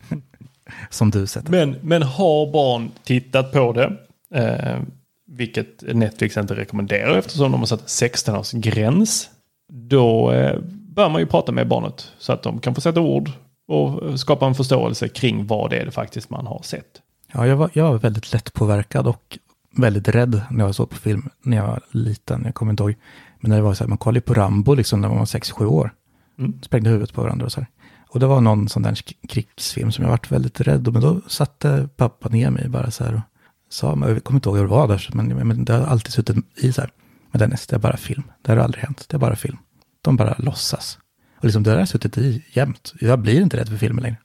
som du sätter. Men, men har barn tittat på det, eh, vilket Netflix inte rekommenderar eftersom de har satt 16 års gräns, då eh, bör man ju prata med barnet så att de kan få sätta ord och skapa en förståelse kring vad det är det faktiskt man har sett. Ja, jag var, jag var väldigt lätt påverkad och väldigt rädd när jag såg på film när jag var liten. Jag kommer inte ihåg. Men när det var så här, man kollade på Rambo liksom när man var 6-7 år. Mm. Sprängde huvudet på varandra och så här. Och det var någon sån där krigsfilm som jag varit väldigt rädd Men då satte pappa ner mig bara så här och sa, men jag kommer inte ihåg hur det var där, men, men det har alltid suttit i så här. Men Dennis, det är bara film. Det har aldrig hänt. Det är bara film. De bara låtsas. Och liksom det där har suttit i jämt. Jag blir inte rädd för filmer längre.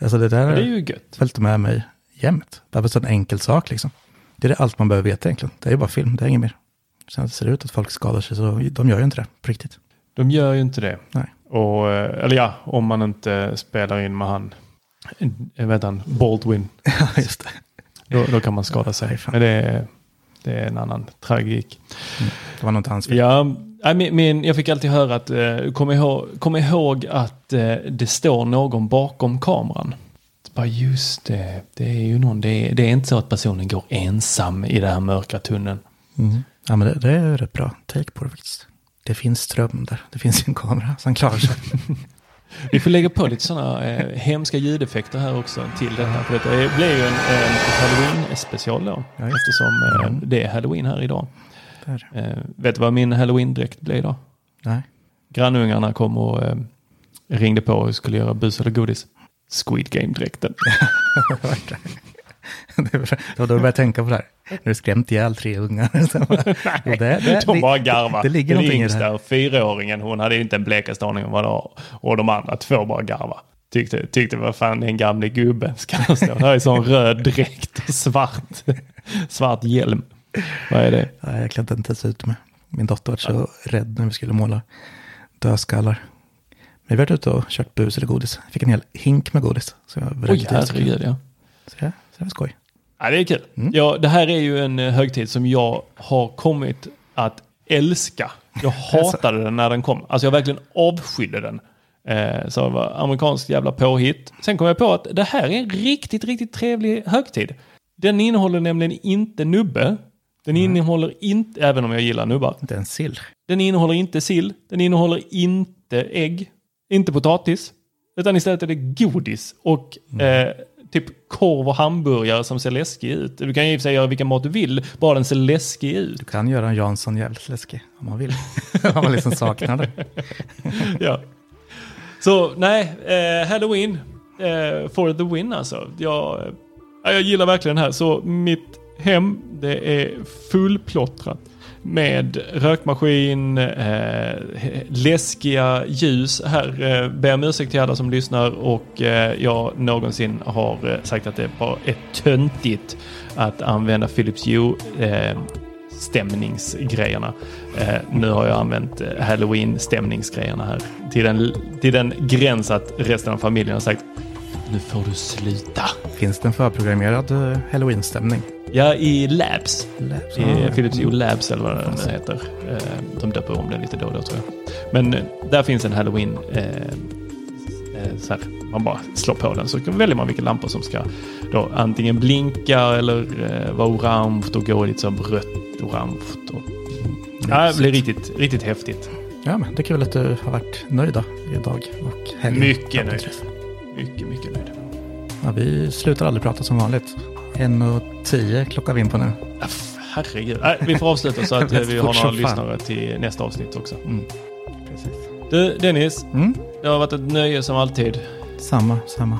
Alltså det där gött. följt med mig jämt. Bara en enkel sak liksom. Det är det allt man behöver veta egentligen. Det är ju bara film, det är inget mer. Sen att det ser ut att folk skadar sig så de gör ju inte det på riktigt. De gör ju inte det. Nej. Och, eh, eller ja, om man inte spelar in med han, eh, vet han, Baldwin. Ja, just det. Då, då kan man skada sig. Men det är, det är en annan tragik. Det var nog inte hans fel. Ja, min, min, jag fick alltid höra att, eh, kom, ihåg, kom ihåg att det står någon bakom kameran. Bara just det, det är ju någon, det är, det är inte så att personen går ensam i den här mörka tunneln. Mm. Ja, men det, det är rätt bra take på det faktiskt. Det finns ström där. Det finns en kamera som klarar sig. Vi får lägga på lite sådana eh, hemska ljudeffekter här också till det här. För det blir ju en, en halloween-special då. Ja, eftersom eh, Mm. det är halloween här idag. Eh, vet du vad min halloween-dräkt blev idag? Nej. Grannungarna kom och eh, ringde på och skulle göra bus eller godis. Squid Game-dräkten. det var då du började tänka på det här. När du skrämt ihjäl tre ungar. Och det, det, De bara garvar. Det, det ligger någonting i det här. yngsta, fyraåringen, hon hade inte en blekaste aning om vad det var. Och de andra två bara garva. Tyckte, tyckte vad fan den gamle gubben ska han stå. Här är sån röd dräkt och svart, svart hjälm. Vad är det? Ja, jag klädde inte ens ut med. Min dotter var så rädd när vi skulle måla dödskallar. Vi har varit ute och kört bus eller godis. Jag fick en hel hink med godis. Så jag Oj, herregud ja. Så det, så det var skoj. Ja, det är kul. Ja, det här är ju en eh, högtid som jag har kommit att älska. Jag hatade den när den kom. Alltså jag verkligen avskydde den. Eh, så det var amerikansk jävla påhitt. Sen kom jag på att det här är en riktigt, riktigt trevlig högtid. Den innehåller nämligen inte nubbe. Den innehåller inte, även om jag gillar nubbar. Inte en sill. Den innehåller inte sill. Den innehåller inte ägg. Inte potatis. Utan istället är det godis och eh, typ korv och hamburgare som ser läskig ut. Du kan ju i och för sig göra vilken mat du vill, bara den ser läskig ut. Du kan göra en Jansson jävligt läskig om man vill. om man liksom saknar det. ja. Så nej, eh, Halloween eh, for the win alltså. Jag, eh, jag gillar verkligen det här. Så mitt hem, det är fullplottrat med rökmaskin, eh, läskiga ljus. Här eh, ber jag om ursäkt till alla som lyssnar och eh, jag någonsin har eh, sagt att det bara är töntigt att använda Philips Hue eh, stämningsgrejerna. Eh, nu har jag använt eh, halloween-stämningsgrejerna här till den, till den gräns att resten av familjen har sagt nu får du sluta. Finns det en förprogrammerad eh, halloween-stämning? Ja, i Labs. Labs, I ah, Philips Hue Labs eller vad den heter. Eh, De döper om det lite då och då tror jag. Men eh, där finns en halloween. Så här, man bara slår på den så väljer man vilka lampor som ska då antingen blinka eller vara orange och gå lite som rött-orange. Och, ja, det blir riktigt, riktigt häftigt. Ja, men det är kul att du har varit nöjd idag. Och helgen. Mycket nöjd. Mycket, mycket. Ja, vi slutar aldrig prata som vanligt. En och tio klockar vi in på nu. Herregud. Nej, vi får avsluta så att vi har några lyssnare till nästa avsnitt också. Mm. Precis. Du, Dennis. Mm. Det har varit ett nöje som alltid. Samma, samma.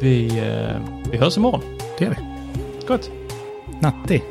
Vi, eh, vi hörs imorgon. Det gör vi. Gott. Natti.